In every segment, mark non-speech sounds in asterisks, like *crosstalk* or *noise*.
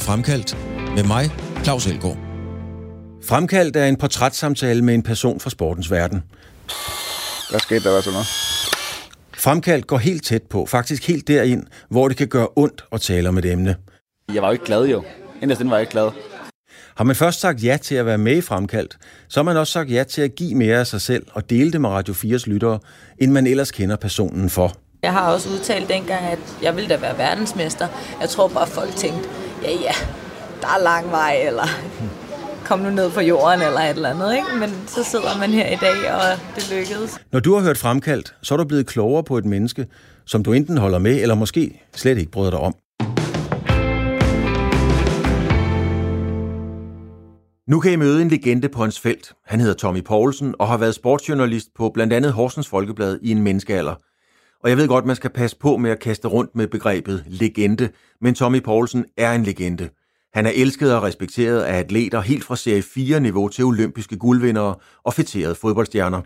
til Fremkaldt med mig, Claus Elgaard. Fremkaldt er en portrætssamtale med en person fra sportens verden. Hvad skete der så noget? Fremkaldt går helt tæt på, faktisk helt derind, hvor det kan gøre ondt at tale om et emne. Jeg var jo ikke glad jo. Inderst var jeg ikke glad. Har man først sagt ja til at være med i Fremkaldt, så har man også sagt ja til at give mere af sig selv og dele det med Radio 4's lyttere, end man ellers kender personen for. Jeg har også udtalt dengang, at jeg ville da være verdensmester. Jeg tror bare, folk tænkte, ja ja, der er lang vej, eller kom nu ned på jorden, eller et eller andet. Ikke? Men så sidder man her i dag, og det lykkedes. Når du har hørt Fremkaldt, så er du blevet klogere på et menneske, som du enten holder med, eller måske slet ikke bryder dig om. Nu kan I møde en legende på hans felt. Han hedder Tommy Poulsen og har været sportsjournalist på blandt andet Horsens Folkeblad i en menneskealder. Og jeg ved godt, man skal passe på med at kaste rundt med begrebet legende, men Tommy Poulsen er en legende. Han er elsket og respekteret af atleter helt fra serie 4-niveau til olympiske guldvindere og fætterede fodboldstjerner.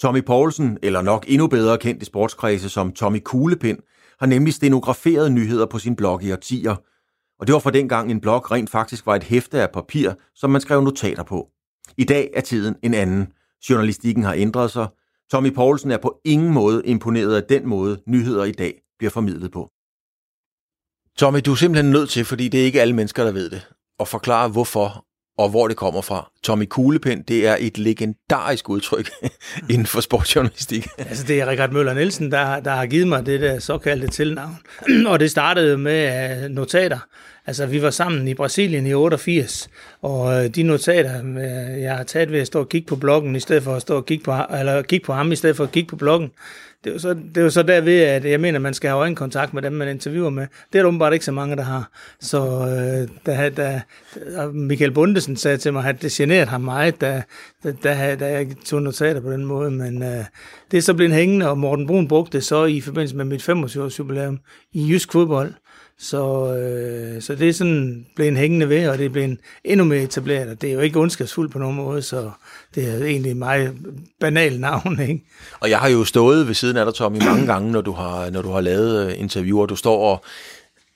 Tommy Poulsen, eller nok endnu bedre kendt i sportskredse som Tommy Kuglepind, har nemlig stenograferet nyheder på sin blog i årtier – og det var for dengang en blog rent faktisk var et hæfte af papir, som man skrev notater på. I dag er tiden en anden. Journalistikken har ændret sig. Tommy Poulsen er på ingen måde imponeret af den måde, nyheder i dag bliver formidlet på. Tommy, du er simpelthen nødt til, fordi det er ikke alle mennesker, der ved det, at forklare hvorfor og hvor det kommer fra. Tommy Kuglepind, det er et legendarisk udtryk *laughs* inden for sportsjournalistik. altså det er Richard Møller Nielsen, der, der har givet mig det der såkaldte tilnavn. *clears throat* og det startede med uh, notater. Altså vi var sammen i Brasilien i 88, og uh, de notater, uh, jeg har taget ved at stå og kigge på bloggen, i stedet for at stå og kigge på, eller kigge på ham, i stedet for at kigge på bloggen, det er jo så, det er jo så derved, at jeg mener, at man skal have øjenkontakt med dem, man interviewer med. Det er der åbenbart ikke så mange, der har. Så øh, da, da, Michael Bundesen sagde til mig, at det generet ham meget, da, da, da, da jeg tog notater på den måde. Men øh, det er så blevet hængende, og Morten Brun brugte det så i forbindelse med mit 25-års jubilæum i Jysk Fodbold. Så, øh, så det er sådan blevet hængende ved, og det er blevet endnu mere etableret, og det er jo ikke ondskabsfuldt på nogen måde, så det er egentlig meget banalt navn, ikke? Og jeg har jo stået ved siden af dig, Tommy, mange gange, når du har, når du har lavet øh, interviewer, du står og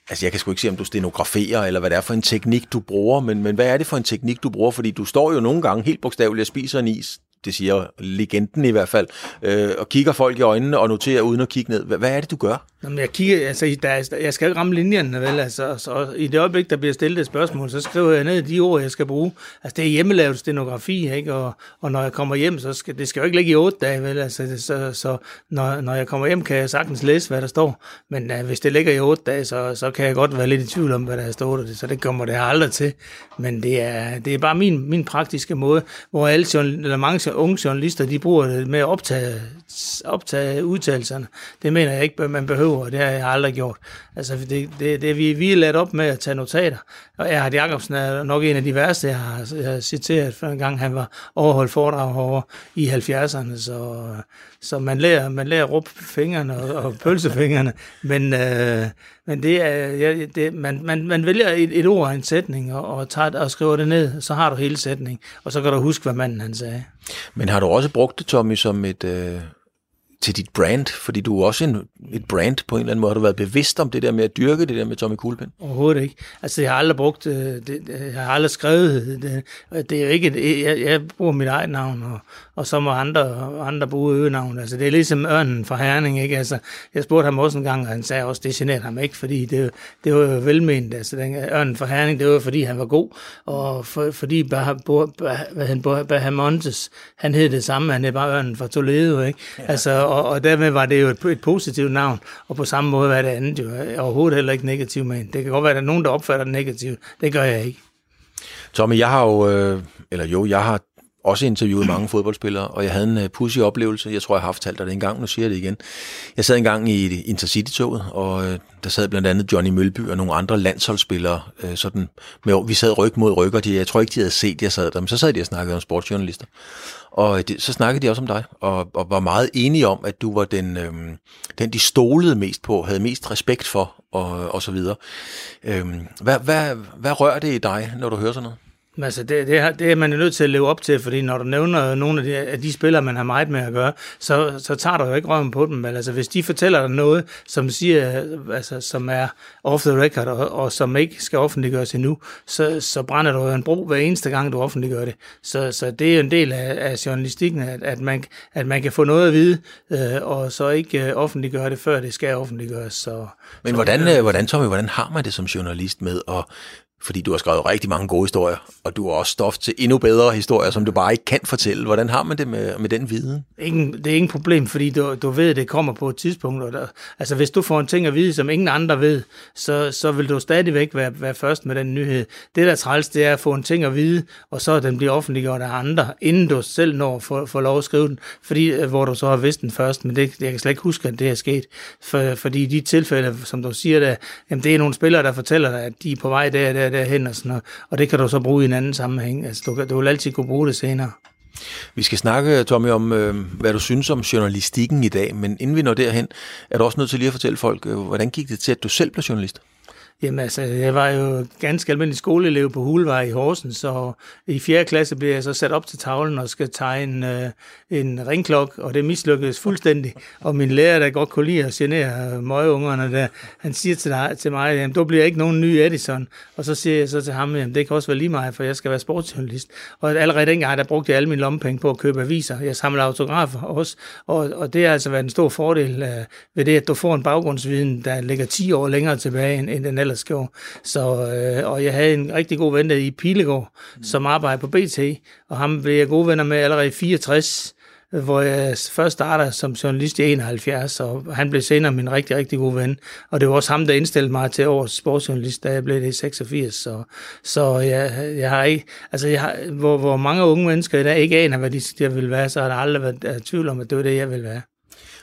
Altså, jeg kan sgu ikke se, om du stenograferer, eller hvad det er for en teknik, du bruger, men, men hvad er det for en teknik, du bruger? Fordi du står jo nogle gange helt bogstaveligt og spiser en is, det siger legenden i hvert fald, øh, og kigger folk i øjnene og noterer uden at kigge ned. Hvad, hvad er det, du gør? Jamen, jeg kigger, altså, der, jeg skal ikke ramme linjerne, vel? Altså, så i det øjeblik, der bliver stillet et spørgsmål, så skriver jeg ned de ord, jeg skal bruge. Altså, det er hjemmelavet stenografi, ikke? Og, og når jeg kommer hjem, så skal det skal jo ikke ligge i otte dage, vel? Altså, så, så når, når jeg kommer hjem, kan jeg sagtens læse, hvad der står. Men uh, hvis det ligger i otte dage, så, så kan jeg godt være lidt i tvivl om, hvad der står der. Så det kommer det aldrig til. Men det er, det er bare min, min praktiske måde, hvor alle, eller mange unge journalister, de bruger det med at optage, optage udtalelserne. Det mener jeg ikke, man behøver, og det har jeg aldrig gjort. Altså, det, det, det vi, vi er ladt op med at tage notater. Og Erhard Jacobsen er nok en af de værste, jeg har, jeg har citeret, for en gang han var overholdt foredrag over i 70'erne, så, så man lærer, man lærer råb fingrene og, og pølsefingrene, men, øh, men det er, ja, det, man, man, man vælger et, et ord og en sætning, og, og, tager, og skriver det ned, så har du hele sætningen, og så kan du huske, hvad manden han sagde. Men har du også brugt det, Tommy, som et... Øh til dit brand? Fordi du er også en, et brand på en eller anden måde. Har du været bevidst om det der med at dyrke det der med Tommy Kuglepen? Overhovedet ikke. Altså, jeg har aldrig brugt øh, det. Jeg har aldrig skrevet det. Det er jo ikke jeg, jeg bruger mit eget navn, og, og så må andre, andre bruge øgenavn. Altså, det er ligesom ørnen fra Herning, ikke? Altså, jeg spurgte ham også en gang, og han sagde også, det generede ham ikke, fordi det, det var jo velment. Altså, den ørnen fra Herning, det var fordi han var god, og for, fordi Bahamontes, han hed det samme, han hed bare ørnen fra Toledo, ikke? Ja. Altså, og, og dermed var det jo et, et positivt navn, og på samme måde var det andet jo overhovedet heller ikke negativt med Det kan godt være, at der er nogen, der opfatter det negativt. Det gør jeg ikke. Tommy, jeg har jo, øh, eller jo, jeg har også interviewet mange fodboldspillere, og jeg havde en øh, uh, pussy oplevelse. Jeg tror, jeg har haft talt dig det en gang, nu siger jeg det igen. Jeg sad engang i Intercity-toget, og uh, der sad blandt andet Johnny Mølby og nogle andre landsholdsspillere. Uh, sådan med, vi sad ryg mod ryg, og de, jeg tror ikke, de havde set, jeg sad der, men så sad de og snakkede om sportsjournalister. Og det, så snakkede de også om dig, og, og var meget enige om, at du var den, øhm, den, de stolede mest på, havde mest respekt for, og, og så videre. Øhm, hvad, hvad, hvad rører det i dig, når du hører sådan noget? Altså, det, det, er, det er man jo nødt til at leve op til, fordi når du nævner nogle af de, af de spillere, man har meget med at gøre, så, så tager du jo ikke røven på dem. Men altså, hvis de fortæller dig noget, som siger, altså, som er off the record, og, og som ikke skal offentliggøres endnu, så, så brænder du jo en bro hver eneste gang, du offentliggør det. Så, så det er jo en del af, af journalistikken, at, at, man, at man kan få noget at vide, øh, og så ikke øh, offentliggøre det, før det skal offentliggøres. Så, Men så, hvordan, øh, hvordan, Tommy, hvordan har man det som journalist med at fordi du har skrevet rigtig mange gode historier, og du har også stof til endnu bedre historier, som du bare ikke kan fortælle. Hvordan har man det med, med den viden? Ingen, det er ingen problem, fordi du, du ved, at det kommer på et tidspunkt. Og der, altså, hvis du får en ting at vide, som ingen andre ved, så, så vil du stadigvæk være, være først med den nyhed. Det, der træls, det er at få en ting at vide, og så den bliver offentliggjort af andre, inden du selv når for, for lov at skrive den, fordi, øh, hvor du så har vidst den først. Men det, jeg kan slet ikke huske, at det er sket. For, fordi de tilfælde, som du siger, der, jamen, det er nogle spillere, der fortæller dig, at de er på vej der, der, derhen og sådan noget. Og det kan du så bruge i en anden sammenhæng. Altså, du, du vil altid kunne bruge det senere. Vi skal snakke, Tommy, om øh, hvad du synes om journalistikken i dag, men inden vi når derhen, er du også nødt til lige at fortælle folk, øh, hvordan gik det til, at du selv blev journalist? Jamen altså, jeg var jo ganske almindelig skoleelev på Hulvej i Horsens, og i 4. klasse blev jeg så sat op til tavlen og skal tegne øh, en ringklok, og det mislykkedes fuldstændig. Og min lærer, der godt kunne lide at genere møgeungerne der, han siger til, dig, til mig, jamen du bliver ikke nogen ny Edison. Og så siger jeg så til ham, jamen det kan også være lige mig, for jeg skal være sportsjournalist. Og allerede dengang, der brugte jeg alle mine lommepenge på at købe aviser. Jeg samler autografer også, og, og det har altså været en stor fordel øh, ved det, at du får en baggrundsviden, der ligger 10 år længere tilbage, end, end den gjorde. Så, øh, og jeg havde en rigtig god ven der i Pilegård, mm. som arbejder på BT, og ham blev jeg gode venner med allerede i 64, hvor jeg først startede som journalist i 71, og han blev senere min rigtig, rigtig gode ven. Og det var også ham, der indstillede mig til årets sportsjournalist, da jeg blev det i 86. Så, så jeg, jeg har ikke, altså jeg har, hvor, hvor mange unge mennesker i dag ikke aner, hvad de, de vil være, så har der aldrig været tvivl om, at det var det, jeg ville være.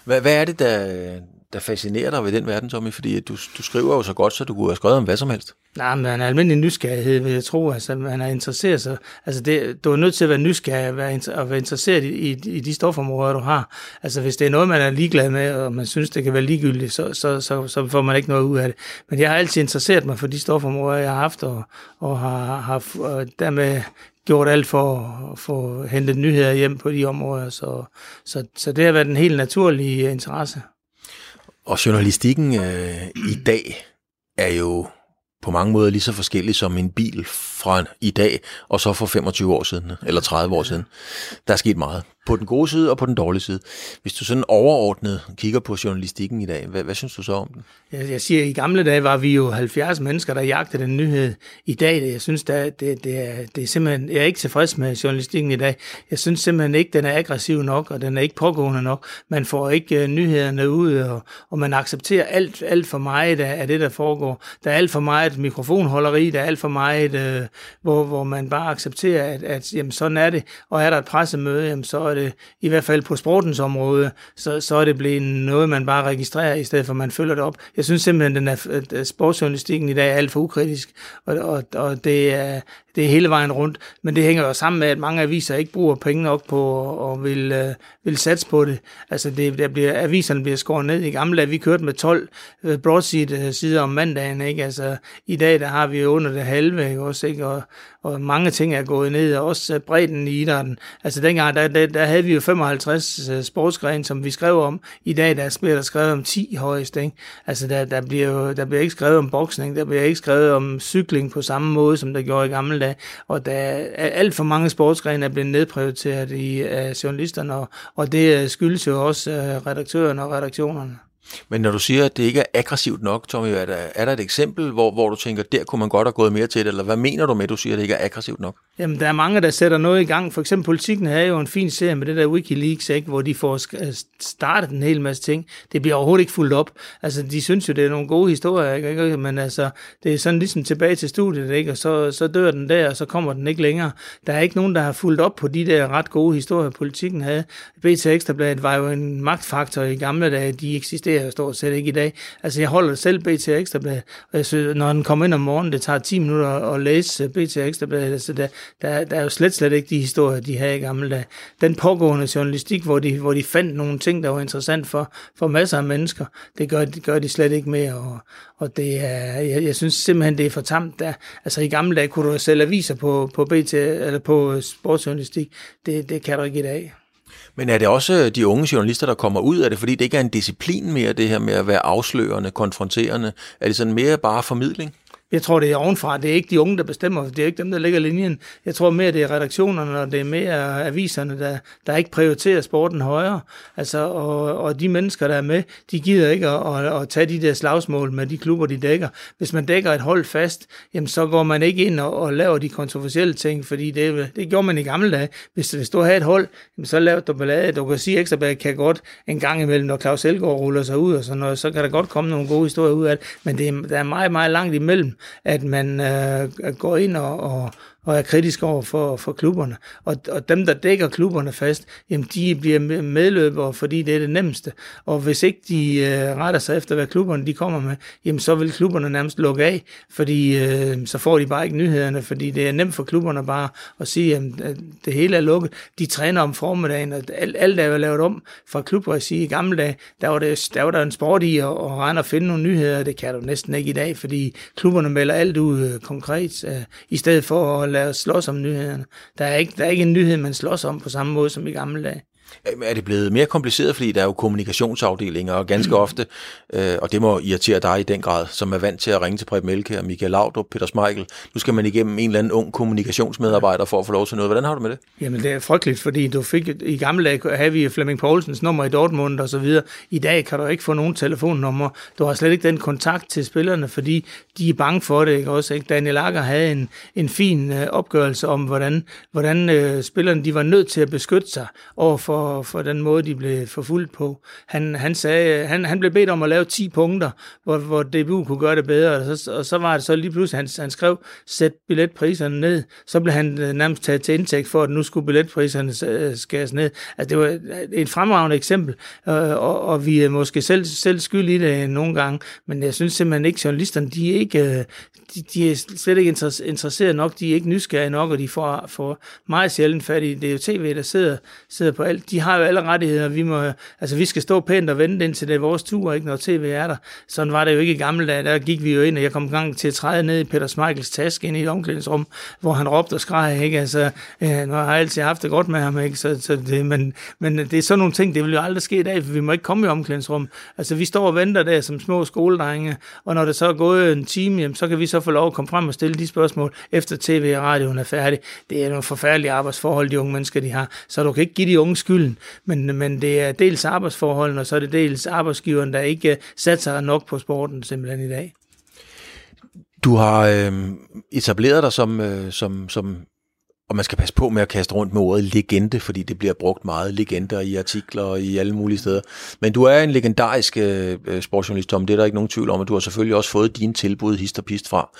Hvad, hvad er det, der, der fascinerer dig ved den verden, Tommy? Fordi du, du skriver jo så godt, så du kunne have skrevet om hvad som helst. Nej, men en almindelig nysgerrighed, vil jeg tro. Altså, man er interesseret sig. Altså, det, du er nødt til at være nysgerrig og være, og være interesseret i, i, i de stofområder, du har. Altså, hvis det er noget, man er ligeglad med, og man synes, det kan være ligegyldigt, så, så, så, så får man ikke noget ud af det. Men jeg har altid interesseret mig for de stofområder, jeg har haft, og, og har, har og dermed gjort alt for at få hentet nyheder hjem på de områder. Så, så, så det har været en helt naturlig interesse. Og journalistikken øh, i dag er jo på mange måder lige så forskellig som en bil fra i dag, og så for 25 år siden, eller 30 år siden. Der er sket meget. På den gode side og på den dårlige side. Hvis du sådan overordnet kigger på journalistikken i dag, hvad, hvad synes du så om den? Jeg, jeg siger, at i gamle dage var vi jo 70 mennesker, der jagtede den nyhed. I dag, jeg synes, det, det, det, er, det er simpelthen, jeg er ikke tilfreds med journalistikken i dag. Jeg synes simpelthen ikke, den er aggressiv nok, og den er ikke pågående nok. Man får ikke uh, nyhederne ud, og, og man accepterer alt, alt for meget af, af det, der foregår. Der er alt for meget mikrofonholderi, der er alt for meget, uh, hvor, hvor man bare accepterer, at, at jamen, sådan er det. Og er der et pressemøde, jamen, så er det i hvert fald på sportens område, så, så er det blevet noget, man bare registrerer, i stedet for at man følger det op. Jeg synes simpelthen, den er, sportsjournalistikken i dag er alt for ukritisk, og, og, og det, er, det er hele vejen rundt, men det hænger jo sammen med, at mange aviser ikke bruger penge nok på og vil, øh, vil satse på det. Altså det, der bliver, aviserne bliver skåret ned. I gamle dage, vi kørte med 12 øh, broadsheet sider om mandagen, ikke? Altså i dag, der har vi under det halve, ikke? Også, ikke? Og, og mange ting er gået ned, og også øh, bredden i idrætten. Altså dengang, der, der, der havde vi jo 55 øh, sportsgrene, som vi skrev om. I dag, der bliver der skrevet om 10 højst, ikke? Altså der, der, bliver jo, der bliver ikke skrevet om boksning, der bliver ikke skrevet om cykling på samme måde, som der gjorde i gamle dage. Og der er alt for mange sportsgrene er blevet nedprioriteret i af journalisterne, og, og det øh, skyldes jo også redaktørerne og redaktionerne. Men når du siger, at det ikke er aggressivt nok, Tommy, er der, er der et eksempel, hvor, hvor du tænker, der kunne man godt have gået mere til det, eller hvad mener du med, at du siger, at det ikke er aggressivt nok? Jamen, der er mange, der sætter noget i gang. For eksempel politikken havde jo en fin serie med det der Wikileaks, ikke? hvor de får øh, startet en hel masse ting. Det bliver overhovedet ikke fuldt op. Altså, de synes jo, det er nogle gode historier, ikke? men altså, det er sådan ligesom tilbage til studiet, ikke? og så, så dør den der, og så kommer den ikke længere. Der er ikke nogen, der har fulgt op på de der ret gode historier, politikken havde. BT Ekstrabladet var jo en magtfaktor i gamle dage. De eksisterer jeg jo stort set ikke i dag. Altså, jeg holder selv BT Ekstrabladet, og jeg synes, når den kommer ind om morgenen, det tager 10 minutter at læse øh, BT Ekstrabladet, altså, der, der, der er jo slet, slet ikke de historier, de havde i gamle dage. Den pågående journalistik, hvor de, hvor de fandt nogle ting, der var interessant for, for masser af mennesker, det gør, det gør de slet ikke mere, og, og det er, jeg, jeg synes simpelthen, det er for tamt. Der, altså, i gamle dage kunne du sælge aviser på, på BT, eller på sportsjournalistik. Det, det kan du ikke i dag. Men er det også de unge journalister, der kommer ud af det, fordi det ikke er en disciplin mere, det her med at være afslørende, konfronterende? Er det sådan mere bare formidling? Jeg tror, det er ovenfra. Det er ikke de unge, der bestemmer. Det er ikke dem, der lægger linjen. Jeg tror mere, det er redaktionerne, og det er mere aviserne, der, der ikke prioriterer sporten højere. Altså, og, og de mennesker, der er med, de gider ikke at, at, at tage de der slagsmål med de klubber, de dækker. Hvis man dækker et hold fast, jamen, så går man ikke ind og, og laver de kontroversielle ting, fordi det, det gjorde man i gamle dage. Hvis, hvis du havde et hold, jamen, så lavede du ballade. Du kan sige, at Ekstrabladet kan godt en gang imellem, når Claus Elgaard ruller sig ud og sådan noget, så kan der godt komme nogle gode historier ud af det. Men det er, der er meget, meget langt imellem at man øh, går ind og, og, og er kritisk over for, for klubberne. Og, og dem, der dækker klubberne fast, jamen de bliver medløbere, fordi det er det nemmeste. Og hvis ikke de øh, retter sig efter, hvad klubberne de kommer med, jamen så vil klubberne nærmest lukke af, fordi øh, så får de bare ikke nyhederne, fordi det er nemt for klubberne bare at sige, at øh, det hele er lukket. De træner om formiddagen, og alt, alt er jo lavet om fra klubregi i gamle dage. Der var, det, der var der en sport i at, at rende og finde nogle nyheder, det kan du næsten ikke i dag, fordi klubberne melder alt ud øh, konkret, øh, i stedet for at lad os slås om nyhederne. Der er, ikke, der er ikke en nyhed, man slås om på samme måde som i gamle dage. Er det blevet mere kompliceret, fordi der er jo kommunikationsafdelinger, og ganske ofte, øh, og det må irritere dig i den grad, som er vant til at ringe til Preben Melke og Michael Laudrup, Peter Smeichel. Nu skal man igennem en eller anden ung kommunikationsmedarbejder for at få lov til noget. Hvordan har du med det? Jamen det er frygteligt, fordi du fik, i gamle dage havde vi Flemming Poulsens nummer i Dortmund og så videre. I dag kan du ikke få nogen telefonnummer. Du har slet ikke den kontakt til spillerne, fordi de er bange for det. Ikke? Også, ikke? Daniel Akker havde en, en fin øh, opgørelse om, hvordan, hvordan øh, spillerne de var nødt til at beskytte sig over for for, den måde, de blev forfulgt på. Han, han, sagde, han, han blev bedt om at lave 10 punkter, hvor, hvor DBU kunne gøre det bedre, og så, og så var det så lige pludselig, han, han skrev, sæt billetpriserne ned. Så blev han øh, nærmest taget til indtægt for, at nu skulle billetpriserne øh, skæres ned. Altså, det var øh, et fremragende eksempel, og, og vi er måske selv, selv skyld i det nogle gange, men jeg synes simpelthen ikke, journalisterne, de er ikke, de, de er slet ikke interesseret nok, de er ikke nysgerrige nok, og de får, får meget sjældent fat i, det er jo tv, der sidder, sidder på alt. De har jo alle rettigheder, vi må, altså vi skal stå pænt og vente indtil det er vores tur, ikke, når tv er der. Sådan var det jo ikke i gamle dage, der gik vi jo ind, og jeg kom en gang til at træde ned i Peter Smeichels taske ind i et omklædningsrum, hvor han råbte og skreg, ikke, altså, øh, nu har jeg altid haft det godt med ham, ikke, så, så det, men, men det er sådan nogle ting, det vil jo aldrig ske i dag, for vi må ikke komme i omklædningsrum. Altså vi står og venter der som små skoledrenge, og når det så er gået en time, jamen, så kan vi så få lov at komme frem og stille de spørgsmål, efter tv og radioen er færdig. Det er nogle forfærdelige arbejdsforhold, de unge mennesker de har, så du kan ikke give de unge skylden, men, men det er dels arbejdsforholdene, og så er det dels arbejdsgiveren, der ikke øh, satser nok på sporten simpelthen i dag. Du har øh, etableret dig som, øh, som, som og man skal passe på med at kaste rundt med ordet legende, fordi det bliver brugt meget legender i artikler og i alle mulige steder. Men du er en legendarisk øh, øh sportsjournalist, Tom. Det er der ikke nogen tvivl om, og du har selvfølgelig også fået dine tilbud hist og pist fra.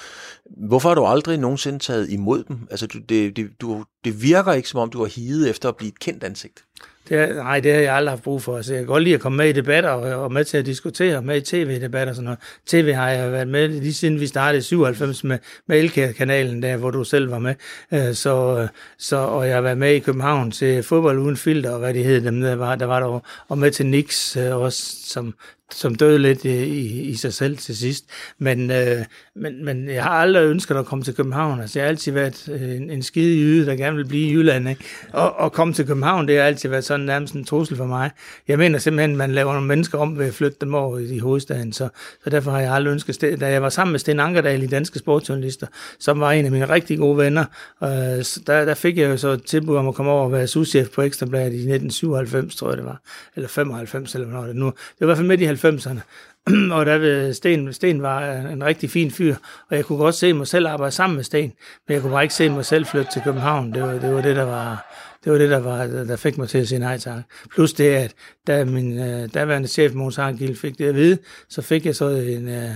Hvorfor har du aldrig nogensinde taget imod dem? Altså, du, det, det, du, det virker ikke, som om du har higet efter at blive et kendt ansigt. Det er, nej, det har jeg aldrig haft brug for. Så jeg kan godt lide at komme med i debatter og, og med til at diskutere, med i tv-debatter og sådan noget. TV har jeg været med lige siden vi startede i 97 med, med Elkær-kanalen, der hvor du selv var med. Øh, så, øh, så, og jeg har været med i København til fodbold uden filter, og hvad det hed dem der var, der var der og med til Nix øh, også, som, som døde lidt i, i, i sig selv til sidst. Men, øh, men, men jeg har aldrig ønsket at komme til København. Altså, jeg har altid været øh, en, en skide jyde, der gerne vil blive i Jylland. Ikke? Og, og komme til København, det har altid været sådan nærmest en trussel for mig. Jeg mener simpelthen, at man laver nogle mennesker om ved at flytte dem over i hovedstaden. Så, så derfor har jeg aldrig ønsket... Da jeg var sammen med Sten Ankerdal i Danske Sportsjournalister, som var en af mine rigtig gode venner, øh, der, der fik jeg jo så et tilbud om at komme over og være souschef på Ekstrabladet i 1997, tror jeg det var. Eller 95, eller hvornår det nu. Det var i hvert fald midt i 90'erne. *clears throat* og der Sten, Sten var en rigtig fin fyr, og jeg kunne godt se mig selv arbejde sammen med Sten, men jeg kunne bare ikke se mig selv flytte til København. Det var det, var det der var det var det, der, var, der fik mig til at sige nej tak. Plus det, at da min øh, daværende chef, Måns Arngild, fik det at vide, så fik jeg så en, øh,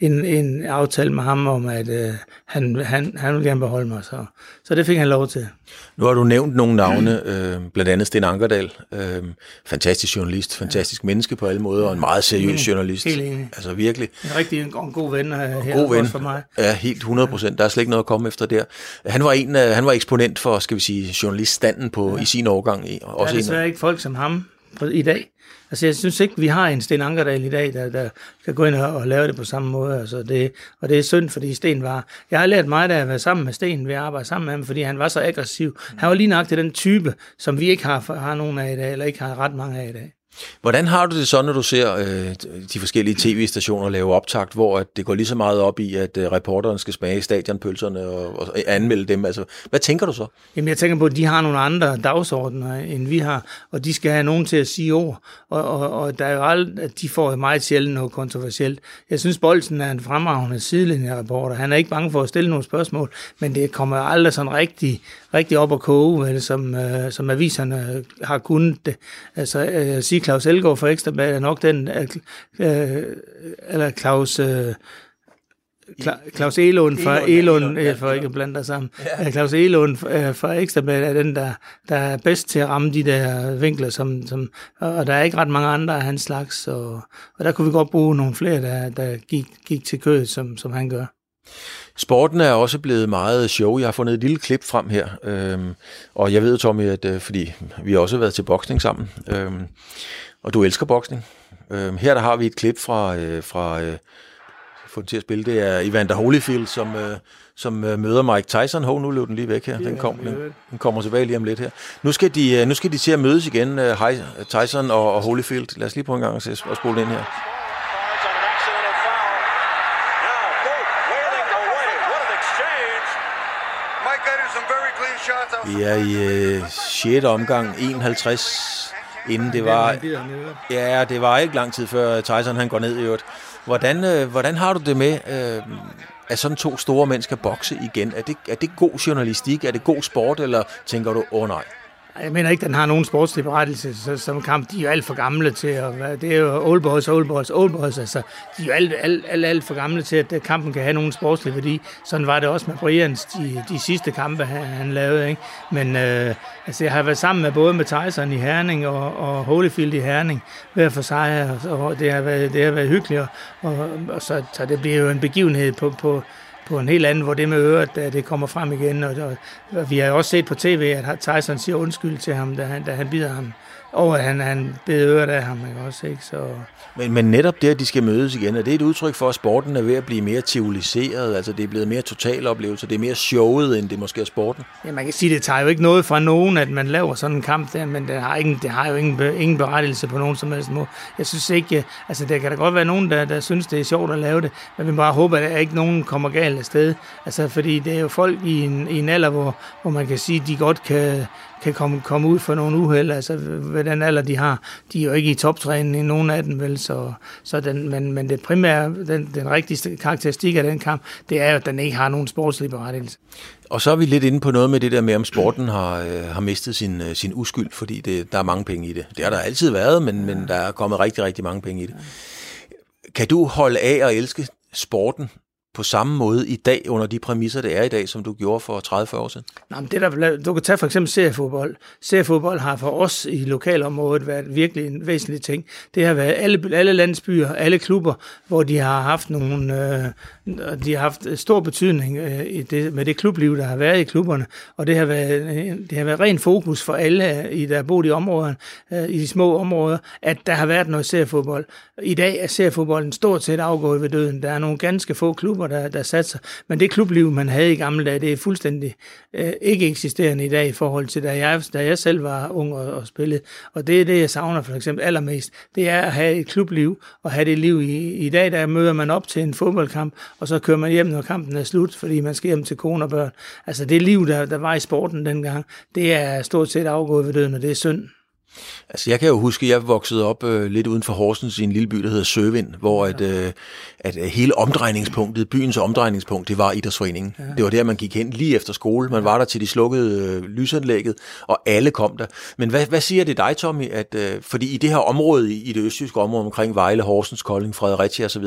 en, en aftale med ham om, at øh, han, han, han vil gerne beholde mig. Så, så det fik han lov til. Nu har du nævnt nogle navne, øh, blandt andet Sten Ankerdal. Øh, fantastisk journalist, fantastisk ja. menneske på alle måder, og en meget seriøs journalist. Helt enig. Altså virkelig. En rigtig en, en god ven øh, her God ven. for mig. Ja, helt 100 procent. Der er slet ikke noget at komme efter der. Han var en, øh, han var eksponent for, skal vi sige, journaliststanden på, ja. i sin årgang. Der Også er en, desværre ikke folk som ham i dag. Altså, jeg synes ikke, vi har en Sten Ankerdal i dag, der, der kan gå ind og, og lave det på samme måde. Altså, det, og det er synd, fordi Sten var... Jeg har lært meget af at være sammen med Sten ved at arbejde sammen med ham, fordi han var så aggressiv. Han var lige nok til den type, som vi ikke har, har nogen af i dag, eller ikke har ret mange af i dag. Hvordan har du det så, når du ser øh, de forskellige tv-stationer lave optakt, hvor at det går lige så meget op i, at øh, reporteren skal smage stadionpølserne og, og anmelde dem? Altså, hvad tænker du så? Jamen, jeg tænker på, at de har nogle andre dagsordner, end vi har, og de skal have nogen til at sige ord, og, og, og der er jo aldrig, at de får meget sjældent noget kontroversielt. Jeg synes, Bolsen er en fremragende sidelinjereporter. Han er ikke bange for at stille nogle spørgsmål, men det kommer aldrig sådan rigtig, rigtig op at koge, vel, som, øh, som aviserne har kunnet. Altså, øh, jeg siger, Claus Elgaard fra Ekstrabladet er nok den, øh, øh, eller Claus... Øh, Kla- Claus Elund fra Elund, Elund, ja, for ikke at blande dig sammen. Ja. Claus Elund øh, fra Ekstrabladet er den, der, der er bedst til at ramme de der vinkler, som, som, og der er ikke ret mange andre af hans slags, og, og der kunne vi godt bruge nogle flere, der, der gik, gik til kødet, som, som han gør. Sporten er også blevet meget show. Jeg har fundet et lille klip frem her, øhm, og jeg ved, Tommy, at øh, fordi vi har også været til boksning sammen, øhm, og du elsker boksning. Øhm, her der har vi et klip fra, øh, fra øh, få til at spille, det er Evander Holyfield, som, øh, som øh, møder Mike Tyson. Hov, nu løb den lige væk her. Den, kom, den, den kommer tilbage lige om lidt her. Nu skal de, øh, nu skal de til at mødes igen, øh, Tyson og, og Holyfield. Lad os lige prøve en gang at spole den ind her. Vi er i øh, 6. omgang, 51, inden det var... Ja, det var ikke lang tid før Tyson han går ned i øvrigt. Hvordan, øh, hvordan har du det med, øh, at sådan to store mænd skal bokse igen? Er det, er det god journalistik? Er det god sport? Eller tænker du, åh oh, nej? Jeg mener ikke, den har nogen sportslig berettelse så, som kamp. De er jo alt for gamle til at være, det er jo old boys, old boys, old boys. Altså, de er jo alt, alt, alt, alt for gamle til, at kampen kan have nogen sportslig værdi. Sådan var det også med Brians, de, de sidste kampe, han, han lavede. Ikke? Men øh, altså, jeg har været sammen med både med Tyson i Herning og, og Holyfield i Herning hver for sig, og, og det, har været, det har været hyggeligt. Og, og så, så det bliver jo en begivenhed på, på, på en helt anden, hvor det med øret, øh, det kommer frem igen. Og, og, og vi har også set på tv, at Tyson siger undskyld til ham, da han, da han bider ham. Og han, han beder øret af ham, ikke også? Ikke? Så, Men, men netop det, at de skal mødes igen, er det et udtryk for, at sporten er ved at blive mere teoriseret? Altså det er blevet mere total oplevelse, det er mere showet, end det måske er sporten? ja, man kan sige, det tager jo ikke noget fra nogen, at man laver sådan en kamp der, men det har, ingen, det har jo ingen, ingen berettelse på nogen som helst måde. Jeg synes ikke, altså der kan da godt være nogen, der, der synes, det er sjovt at lave det, men vi bare håber, at der ikke nogen kommer galt af sted. Altså fordi det er jo folk i en, i en alder, hvor, hvor man kan sige, at de godt kan, kan komme, komme ud for nogle uheld, altså ved den alder, de har. De er jo ikke i toptræning, nogen af dem vel, så, så den, men, men det primære, den, den rigtigste karakteristik af den kamp, det er jo, at den ikke har nogen sportslig berettigelse. Og så er vi lidt inde på noget med det der med, om sporten har, øh, har mistet sin, øh, sin uskyld, fordi det, der er mange penge i det. Det har der altid været, men, men der er kommet rigtig, rigtig mange penge i det. Kan du holde af at elske sporten på samme måde i dag, under de præmisser, det er i dag, som du gjorde for 30-40 år siden? Nå, men det der, du kan tage for eksempel seriefodbold. Seriefodbold har for os i lokalområdet været virkelig en væsentlig ting. Det har været alle, alle landsbyer, alle klubber, hvor de har haft nogle, øh, de har haft stor betydning øh, i det, med det klubliv, der har været i klubberne. Og det har været, det har været ren fokus for alle, øh, i, der har boet i områderne, øh, i de små områder, at der har været noget seriefodbold. I dag er seriefodbolden stort set afgået ved døden. Der er nogle ganske få klubber, der, der satser. Men det klubliv, man havde i gamle dage, det er fuldstændig øh, ikke eksisterende i dag i forhold til, da jeg, da jeg selv var ung og, og spillede. Og det er det, jeg savner for eksempel allermest. Det er at have et klubliv, og have det liv i, i dag, der møder man op til en fodboldkamp, og så kører man hjem, når kampen er slut, fordi man skal hjem til kone og børn. Altså det liv, der, der var i sporten dengang, det er stort set afgået ved døden, og det er synd. Altså, jeg kan jo huske, at jeg voksede op øh, lidt uden for Horsens i en lille by, der hedder Søvind, hvor at, øh, at øh, hele omdrejningspunktet, byens omdrejningspunkt, det var idrætsforeningen. Ja. Det var der, man gik hen lige efter skole. Man var der til de slukkede øh, lysanlægget, og alle kom der. Men hvad, hvad siger det dig, Tommy? At, øh, fordi i det her område, i det østjyske område omkring Vejle, Horsens, Kolding, Fredericia osv.,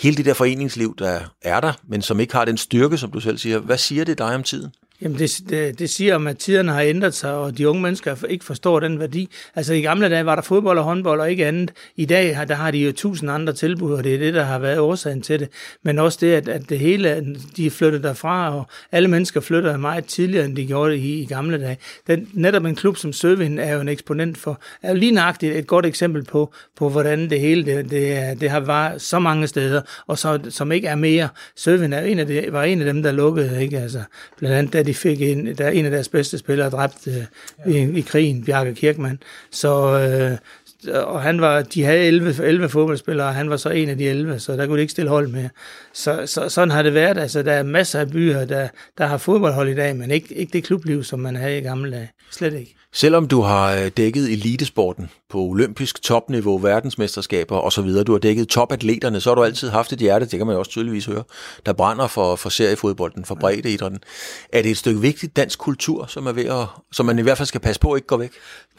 hele det der foreningsliv, der er der, men som ikke har den styrke, som du selv siger, hvad siger det dig om tiden? Jamen det, det, det siger om, at tiderne har ændret sig, og de unge mennesker ikke forstår den værdi. Altså i gamle dage var der fodbold og håndbold og ikke andet. I dag har, der har de jo tusind andre tilbud, og det er det, der har været årsagen til det. Men også det, at, at det hele, de er flyttet derfra, og alle mennesker flytter meget tidligere, end de gjorde i, i gamle dage. Den, netop en klub som Søvind er jo en eksponent for, er jo lige nøjagtigt et godt eksempel på, på hvordan det hele det, det, det har været så mange steder, og så, som ikke er mere. Søvind er en af de, var en af dem, der lukkede, ikke? Altså, blandt andet de fik en, der en af deres bedste spillere dræbt øh, i, i krigen, Bjarke Kirkman. Så, øh, og han var, de havde 11, 11 fodboldspillere, og han var så en af de 11, så der kunne de ikke stille hold med. Så, så sådan har det været. Altså, der er masser af byer, der, der har fodboldhold i dag, men ikke, ikke det klubliv, som man havde i gamle dage. Slet ikke. Selvom du har øh, dækket elitesporten på olympisk topniveau, verdensmesterskaber osv., du har dækket topatleterne, så har du altid haft et hjerte, det kan man jo også tydeligvis høre, der brænder for, for seriefodbolden, for breddeidrætten. Er det et stykke vigtigt dansk kultur, som, er ved at, som man i hvert fald skal passe på ikke går væk?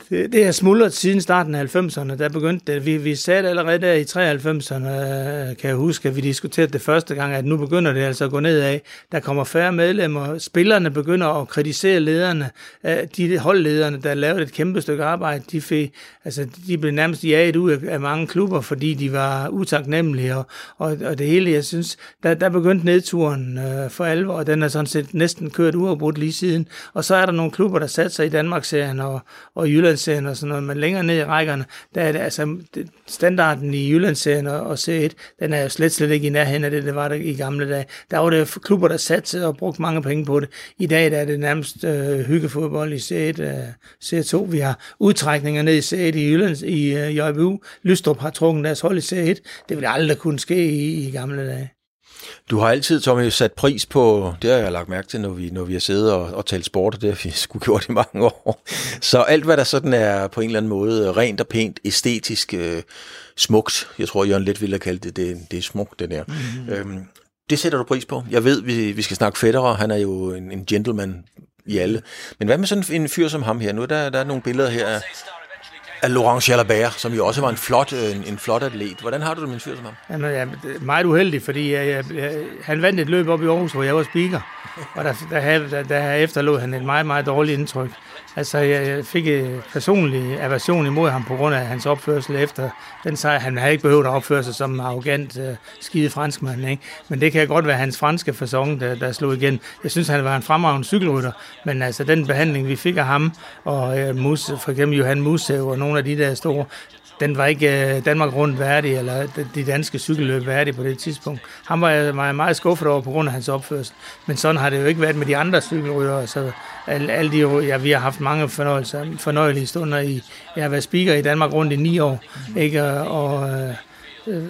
Det, det er smuldret siden starten af 90'erne. Der begyndte det. Vi, vi sagde det allerede der i 93'erne, øh, kan jeg huske, at vi diskuterede det første gang, at nu begynder det altså at gå nedad. Der kommer færre medlemmer. Spillerne begynder at kritisere lederne. Øh, de holdlederne, der lavede et kæmpe stykke arbejde, de, fik, altså, de blev nærmest jaget ud af mange klubber, fordi de var utaknemmelige. Og, og, og det hele, jeg synes, der, der begyndte nedturen øh, for alvor, og den er sådan set næsten kørt uafbrudt lige siden. Og så er der nogle klubber, der satte sig i Danmarksserien og, og Jyllandsserien og sådan noget, men længere ned i rækkerne, der er det altså standarden i Jyllandsserien og, og C1, den er jo slet, slet ikke i nærheden af det, det var der i gamle dage. Der var det klubber, der satte sig og brugte mange penge på det. I dag der er det nærmest øh, hyggefodbold i C1, øh, C2. Vi har udtrækninger ned i C1 i Jyllands, i øh, JBU. Lystrup har trukket deres hold i C1. Det ville aldrig kunne ske i, i gamle dage. Du har altid, Tommy, sat pris på, det har jeg lagt mærke til, når vi, når vi har siddet og, og talt sport, og det har vi *laughs* sgu gjort i mange år. Så alt, hvad der sådan er på en eller anden måde rent og pænt, æstetisk, øh, smukt, jeg tror, Jørgen lidt ville have kaldt det, det, det er smukt, det der. Mm-hmm. Øhm, det sætter du pris på. Jeg ved, vi, vi skal snakke Federer, han er jo en, en gentleman i alle. Men hvad med sådan en fyr som ham her? Nu er der, der er nogle billeder her af, Laurent Jalabert, som jo også var en flot, øh, en, en flot atlet. Hvordan har du det med en fyr som ham? Jamen, jeg er meget uheldig, fordi jeg, jeg, jeg, han vandt et løb op i Aarhus, hvor jeg var speaker. Og der, der, der, der efterlod han et meget, meget dårligt indtryk. Altså, jeg fik en personlig aversion imod ham på grund af hans opførsel efter den sejr. Han havde ikke behøvet at opføre sig som en arrogant, uh, skide franskmand, ikke? Men det kan godt være hans franske fasong, der, der slog igen. Jeg synes, han var en fremragende cykelrytter, men altså, den behandling, vi fik af ham, og uh, Mus, for eksempel Johan Musev og nogle af de der store, den var ikke øh, Danmark rundt værdig, eller de danske cykelløb værdig på det tidspunkt. Han var jeg meget, meget skuffet over på grund af hans opførsel. Men sådan har det jo ikke været med de andre cykelryttere. Så alle, alle de, ja, vi har haft mange fornøjelser, fornøjelige stunder i, jeg har været speaker i Danmark rundt i ni år, ikke? og øh, øh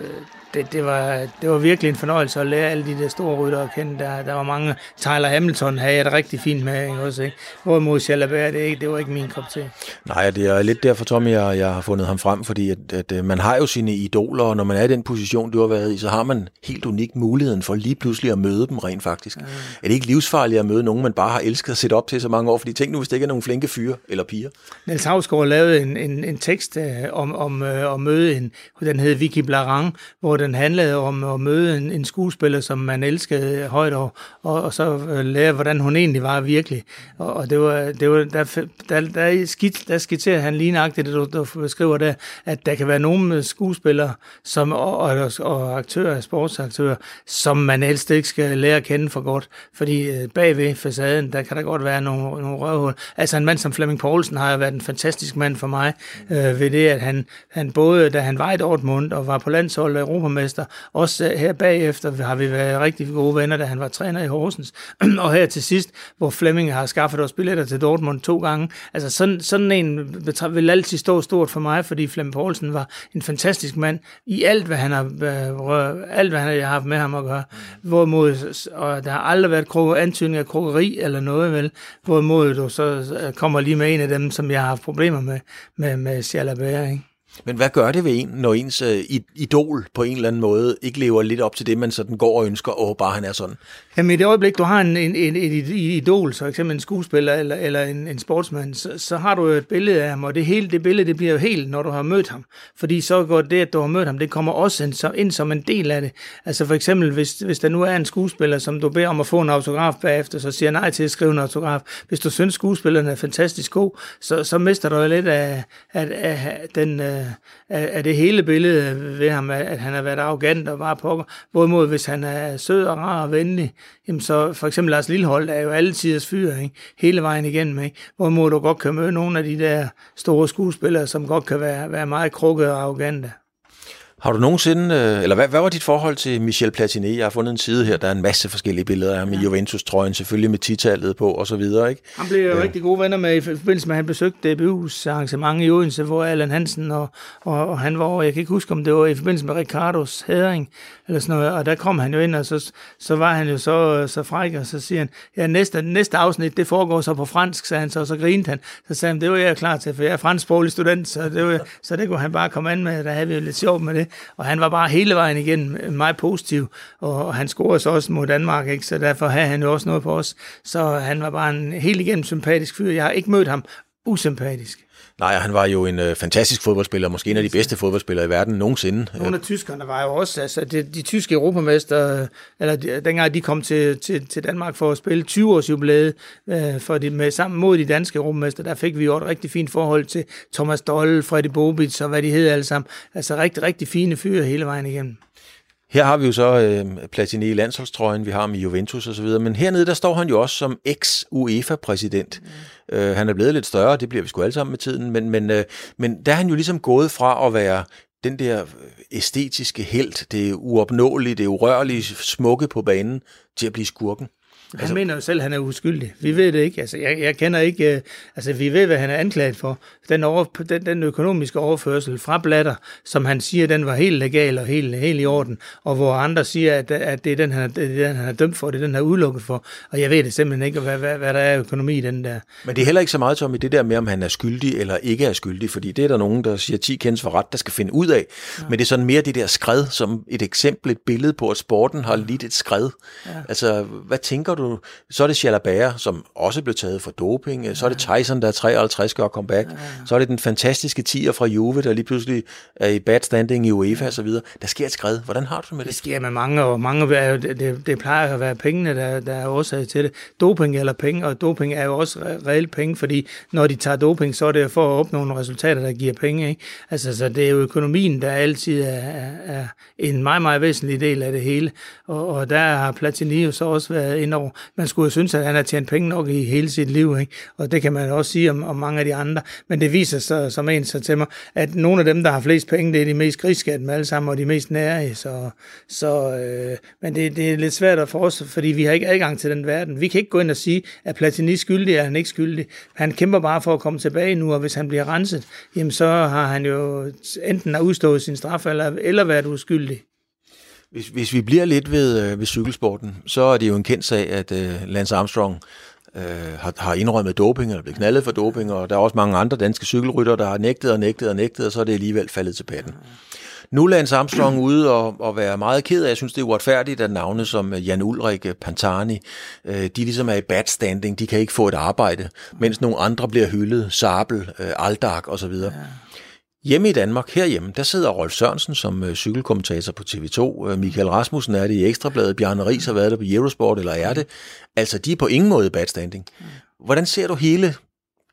det, det, var, det var virkelig en fornøjelse at lære alle de der store rytter at kende. Der, der var mange, Tyler Hamilton havde jeg det rigtig fint med, ikke også, ikke? Hvorimod Jalabert, det, ikke, det var ikke min kop til. Nej, det er lidt derfor, Tommy, jeg, jeg har fundet ham frem, fordi at, at, at man har jo sine idoler, og når man er i den position, du har været i, så har man helt unik muligheden for lige pludselig at møde dem rent faktisk. Ja. Er det ikke livsfarligt at møde nogen, man bare har elsket at sætte op til så mange år? Fordi tænk nu, hvis det ikke er nogen flinke fyre eller piger. Niels Havsgaard lavede en, en, en tekst øh, om, om øh, at møde en, den hed Vicky Blarang, hvor den handlede om at møde en, en skuespiller, som man elskede højt, og, og, og så øh, lære, hvordan hun egentlig var virkelig. Og, og det var, det var der, der, der, skit, der skitserer han lige nøjagtigt det, du, du beskriver der, at der kan være nogle øh, skuespillere som, og, og, og aktører, sportsaktører, som man helst ikke skal lære at kende for godt, fordi øh, bagved facaden, der kan der godt være nogle, nogle røvhul. Altså en mand som Flemming Poulsen har været en fantastisk mand for mig, øh, ved det, at han, han både, da han var i Dortmund og var på landshold og europamester. Også øh, her bagefter har vi været rigtig gode venner, da han var træner i Horsens. *clears throat* og her til sidst, hvor Flemming har skaffet os billetter til Dortmund to gange. Altså sådan, sådan en vil altid stå stort for mig, fordi Flemming Poulsen var en fantastisk mand i alt, hvad han har, øh, alt, hvad han har haft med ham at gøre. Hvorimod, og der har aldrig været krog, antydning af krogeri eller noget, vel? Hvorimod du så øh, kommer lige med en af dem, som jeg har haft problemer med, med, med Jalabert, ikke? Men hvad gør det ved en, når ens øh, idol på en eller anden måde ikke lever lidt op til det, man sådan går og ønsker, og bare han er sådan? Jamen i det øjeblik, du har en, en, en, en idol, så eksempel en skuespiller eller, eller en, en sportsmand, så, så har du jo et billede af ham, og det hele det billede, det bliver jo helt, når du har mødt ham. Fordi så går det, at du har mødt ham, det kommer også ind, så, ind som en del af det. Altså for eksempel, hvis, hvis der nu er en skuespiller, som du beder om at få en autograf bagefter, så siger nej til at skrive en autograf. Hvis du synes, skuespilleren er fantastisk god, så, så mister du jo lidt af, af, af den... Øh, af, af det hele billede ved ham, at han har været arrogant og bare pokker. Hvorimod hvis han er sød og rar og venlig, jamen så for eksempel Lars Lillehold er jo alle tiders fyr, ikke? hele vejen igennem. Ikke? Hvorimod du godt kan møde nogle af de der store skuespillere, som godt kan være, være meget krukket og arrogante. Har du nogensinde, øh, eller hvad, hvad var dit forhold til Michel Platini? Jeg har fundet en side her, der er en masse forskellige billeder af ham ja. i Juventus-trøjen, selvfølgelig med titallet på og så videre, ikke? Han blev jo ja. rigtig gode venner med i forbindelse med, at han besøgte DBU's arrangement i Odense, hvor Allan Hansen og, og, og han var jeg kan ikke huske, om det var i forbindelse med Ricardos hædring, eller sådan noget, og der kom han jo ind, og så, så var han jo så, så fræk, og så siger han, ja, næste, næste afsnit, det foregår så på fransk, sagde han så, og så grinte han. Så sagde han, det var jeg klar til, for jeg er fransksproglig student, så det, var, så det kunne han bare komme an med, der havde vi jo lidt sjovt med det. Og han var bare hele vejen igen meget positiv, og han scorede så også mod Danmark, ikke? så derfor havde han jo også noget på os. Så han var bare en helt igennem sympatisk fyr. Jeg har ikke mødt ham usympatisk. Nej, han var jo en øh, fantastisk fodboldspiller, måske en af de bedste fodboldspillere i verden nogensinde. Nogle af tyskerne var jo også, altså de, de tyske europamester, eller de, dengang de kom til, til, til Danmark for at spille 20 års jubilæet øh, for de, med, sammen mod de danske europamester, der fik vi jo et rigtig fint forhold til Thomas Doll, Freddy Bobic og hvad de hed alle sammen. Altså rigtig, rigtig fine fyre hele vejen igennem. Her har vi jo så øh, Platini i landsholdstrøjen, vi har ham i Juventus og så videre, men hernede der står han jo også som ex-UEFA-præsident. Mm. Øh, han er blevet lidt større, det bliver vi sgu alle sammen med tiden, men, men, øh, men der er han jo ligesom gået fra at være den der øh, æstetiske held, det uopnåelige, det urørlige, smukke på banen, til at blive skurken. Han altså, mener jo selv, at han er uskyldig. Vi ved det ikke. Altså, jeg, jeg kender ikke... Uh, altså, vi ved, hvad han er anklaget for. Den, over, den, den økonomiske overførsel fra Blatter, som han siger, den var helt legal og helt, helt i orden, og hvor andre siger, at, at det, er den, han er, det er den, han er dømt for, det er den, han er udelukket for. Og jeg ved det simpelthen ikke, hvad, hvad, hvad der er økonomi i den der. Men det er heller ikke så meget, som i det der med, om han er skyldig eller ikke er skyldig, fordi det er der nogen, der siger, 10 kendes for ret, der skal finde ud af. Ja. Men det er sådan mere det der skred, som et eksempel, et billede på, at sporten har lidt et skred. Ja. Altså, hvad tænker du? Så er det Jalabert, som også blev taget for doping. Ja. Så er det Tyson, der er 53 gør comeback. Ja. Så er det den fantastiske tiger fra Juve, der lige pludselig er i bad standing i UEFA ja. og så videre. Der sker et skred. Hvordan har du det med det? Det sker med mange, og mange jo, det, det, plejer at være pengene, der, der er årsag til det. Doping eller penge, og doping er jo også reelt penge, fordi når de tager doping, så er det for at opnå nogle resultater, der giver penge. Ikke? Altså, så det er jo økonomien, der altid er, er, er en meget, meget væsentlig del af det hele. Og, og der har Platini jo så også været ind over. Man skulle jo synes, at han har tjent penge nok i hele sit liv, ikke? og det kan man også sige om, om mange af de andre. Men det viser sig som en så til mig, at nogle af dem, der har flest penge, det er de mest griske med alle sammen, og de mest nære. Så, så, øh, men det, det er lidt svært for os, fordi vi har ikke adgang til den verden. Vi kan ikke gå ind og sige, at Platini er skyldig, eller han ikke skyldig. Han kæmper bare for at komme tilbage nu, og hvis han bliver renset, jamen så har han jo enten har udstået sin straf, eller, eller været uskyldig. Hvis, hvis vi bliver lidt ved, øh, ved cykelsporten, så er det jo en kendt sag, at øh, Lance Armstrong øh, har, har indrømmet doping, eller blevet knaldet for doping, og der er også mange andre danske cykelrytter, der har nægtet og nægtet og nægtet, og så er det alligevel faldet til patten. Nu er Lance Armstrong *clears throat* ude og, og være meget ked af. Jeg synes, det er uretfærdigt, at navne som øh, Jan Ulrik, øh, Pantani, øh, de ligesom er i bad standing. De kan ikke få et arbejde, mens nogle andre bliver hyldet. Sabel, øh, Aldag osv. Ja. Hjemme i Danmark, herhjemme, der sidder Rolf Sørensen som øh, cykelkommentator på TV2. Øh, Michael Rasmussen er det i Ekstrabladet. Bjarne Ries har været der på Eurosport, eller er det? Altså, de er på ingen måde bad standing. Hvordan ser du hele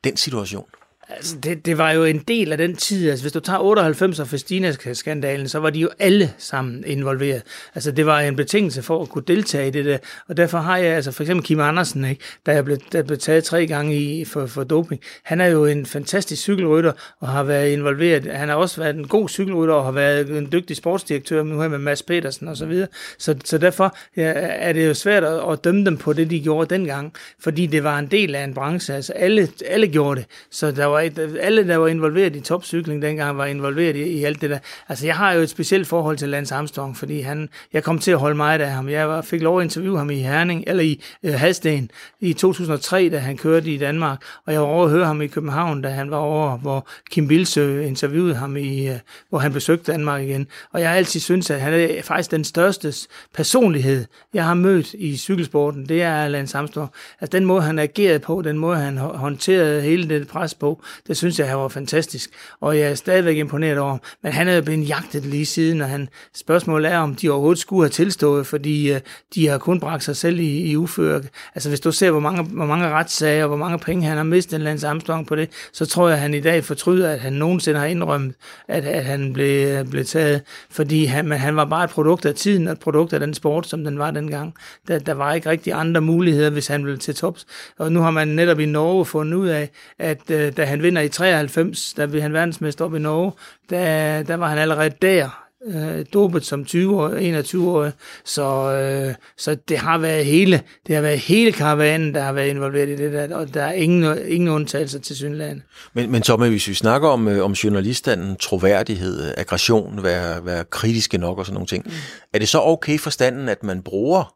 den situation? Altså, det, det var jo en del af den tid. Altså, hvis du tager 98 og Festina-skandalen, så var de jo alle sammen involveret. Altså, det var en betingelse for at kunne deltage i det der. Og derfor har jeg, altså for eksempel Kim Andersen, ikke, der, er blevet, der er blevet taget tre gange i, for, for doping. Han er jo en fantastisk cykelrytter og har været involveret. Han har også været en god cykelrytter og har været en dygtig sportsdirektør nu her med Mads Petersen og så videre. Så, så derfor ja, er det jo svært at, at dømme dem på det, de gjorde dengang, fordi det var en del af en branche. Altså, alle, alle gjorde det. Så der var et, alle, der var involveret i topcykling dengang, var involveret i, i alt det der. Altså, jeg har jo et specielt forhold til Lance Armstrong, fordi han, jeg kom til at holde meget af ham. Jeg var, fik lov at interviewe ham i Herning, eller i øh, Hadsten i 2003, da han kørte i Danmark, og jeg var over at høre ham i København, da han var over, hvor Kim Bilsø interviewede ham, i, øh, hvor han besøgte Danmark igen. Og jeg har altid syntes, at han er faktisk den største personlighed, jeg har mødt i cykelsporten, det er Lance Armstrong. Altså den måde, han agerede på, den måde, han håndterede hele det pres på, det synes jeg, han var fantastisk. Og jeg er stadigvæk imponeret over Men han er jo blevet jagtet lige siden, og han, spørgsmålet er, om de overhovedet skulle have tilstået, fordi øh, de har kun bragt sig selv i, i uføre. Altså hvis du ser, hvor mange, hvor mange retssager, og hvor mange penge han har mistet Lance Armstrong på det, så tror jeg, at han i dag fortryder, at han nogensinde har indrømt, at, at han blev, blev taget. Fordi han, men han var bare et produkt af tiden, og et produkt af den sport, som den var dengang. Der, der var ikke rigtig andre muligheder, hvis han ville til tops. Og nu har man netop i Norge fundet ud af, at øh, da han vinder i 93, da blev han verdensmester op i Norge, der, der var han allerede der, øh, dopet som 20 år, 21 år, så, øh, så det har været hele, det har været hele karavanen, der har været involveret i det der, og der er ingen, ingen undtagelser til Sydland. Men, men Tommy, hvis vi snakker om, øh, om journalistanden, troværdighed, aggression, være, være kritiske nok og sådan nogle ting, mm. er det så okay for standen, at man bruger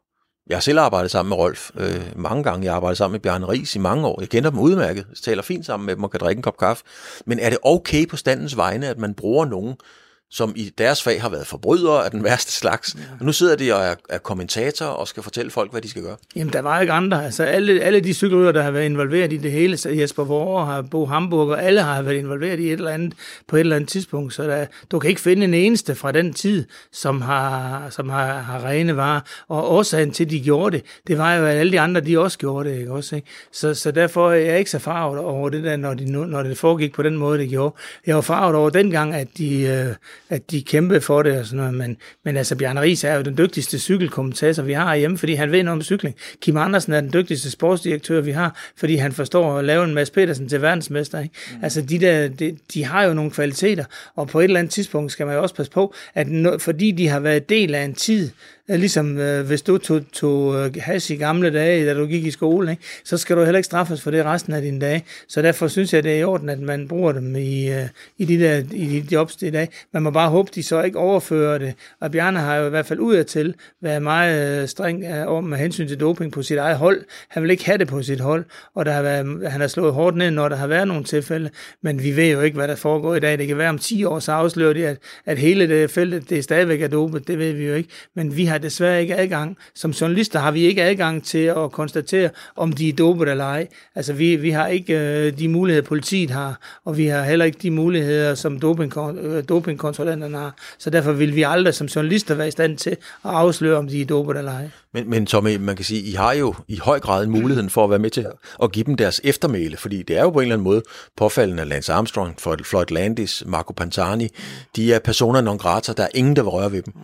jeg har selv arbejdet sammen med Rolf øh, mange gange. Jeg har arbejdet sammen med Bjarne Ries i mange år. Jeg kender dem udmærket. Jeg taler fint sammen med dem og kan drikke en kop kaffe. Men er det okay på standens vegne, at man bruger nogen, som i deres fag har været forbrydere af den værste slags. Ja. Og nu sidder de og er, er kommentatorer og skal fortælle folk, hvad de skal gøre. Jamen, der var ikke andre. Altså, alle, alle de cykelrytter, der har været involveret i det hele, så Jesper Vore har Bo Hamburg, og alle har været involveret i et eller andet på et eller andet tidspunkt. Så der, du kan ikke finde en eneste fra den tid, som har, som har, har rene varer. Og årsagen til, at de gjorde det, det var jo, at alle de andre, de også gjorde det. Ikke? Også, ikke? Så, så derfor er jeg ikke så farvet over det der, når, de, når det foregik på den måde, det gjorde. Jeg var farvet over dengang, at de... Øh, at de kæmpede for det og sådan noget, men, men altså Bjarne Ries er jo den dygtigste cykelkommentator, vi har hjemme, fordi han ved noget om cykling. Kim Andersen er den dygtigste sportsdirektør, vi har, fordi han forstår at lave en Mads Petersen til verdensmester. Ikke? Mm. Altså de der, de, de har jo nogle kvaliteter, og på et eller andet tidspunkt skal man jo også passe på, at no, fordi de har været del af en tid, Ligesom øh, hvis du tog, tog øh, hash i gamle dage, da du gik i skole, ikke? så skal du heller ikke straffes for det resten af dine dage. Så derfor synes jeg, det er i orden, at man bruger dem i, øh, i, de der, i de jobs i dag. Man må bare håbe, de så ikke overfører det. Og Bjarne har jo i hvert fald udadtil været meget øh, streng øh, om med hensyn til doping på sit eget hold. Han vil ikke have det på sit hold, og der har været, han har slået hårdt ned, når der har været nogle tilfælde. Men vi ved jo ikke, hvad der foregår i dag. Det kan være om 10 år, så afslører de, at, at hele det felt, det stadigvæk er dopet. Det ved vi jo ikke. Men vi har desværre ikke adgang. Som journalister har vi ikke adgang til at konstatere, om de er dopet eller ej. Altså, vi, vi har ikke øh, de muligheder, politiet har, og vi har heller ikke de muligheder, som doping, øh, dopingkontrollanterne har. Så derfor vil vi aldrig som journalister være i stand til at afsløre, om de er dopet eller ej. Men, men Tommy, man kan sige, I har jo i høj grad muligheden for at være med til at give dem deres eftermæle, fordi det er jo på en eller anden måde påfaldende, Lance Armstrong, Floyd Landis, Marco Pantani, de er personer non grata, der er ingen, der vil røre ved dem.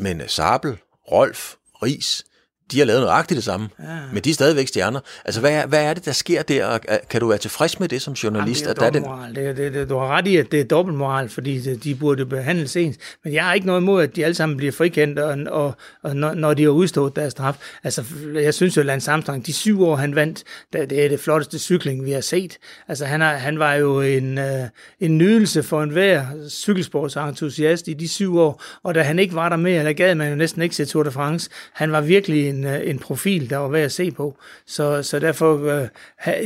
Men Sabel, Rolf, Ris, de har lavet nøjagtigt det samme, ja. men de er stadigvæk stjerner. Altså, hvad er, hvad er det, der sker der? Kan du være tilfreds med det som journalist? Jamen, det er dobbeltmoral. Det, det, det, du har ret i, at det er dobbeltmoral, fordi de burde behandles ens. Men jeg har ikke noget imod, at de alle sammen bliver frikendt, og, og, og når, når de har udstået deres straf. Altså, jeg synes jo, Lance Armstrong, de syv år, han vandt, det er det flotteste cykling, vi har set. Altså, han, har, han var jo en, øh, en nydelse for enhver cykelsportsentusiast i de syv år, og da han ikke var der mere, der gad man jo næsten ikke se Tour de France. Han var virkelig en en, øh, en profil, der var værd at se på. Så, så derfor, øh,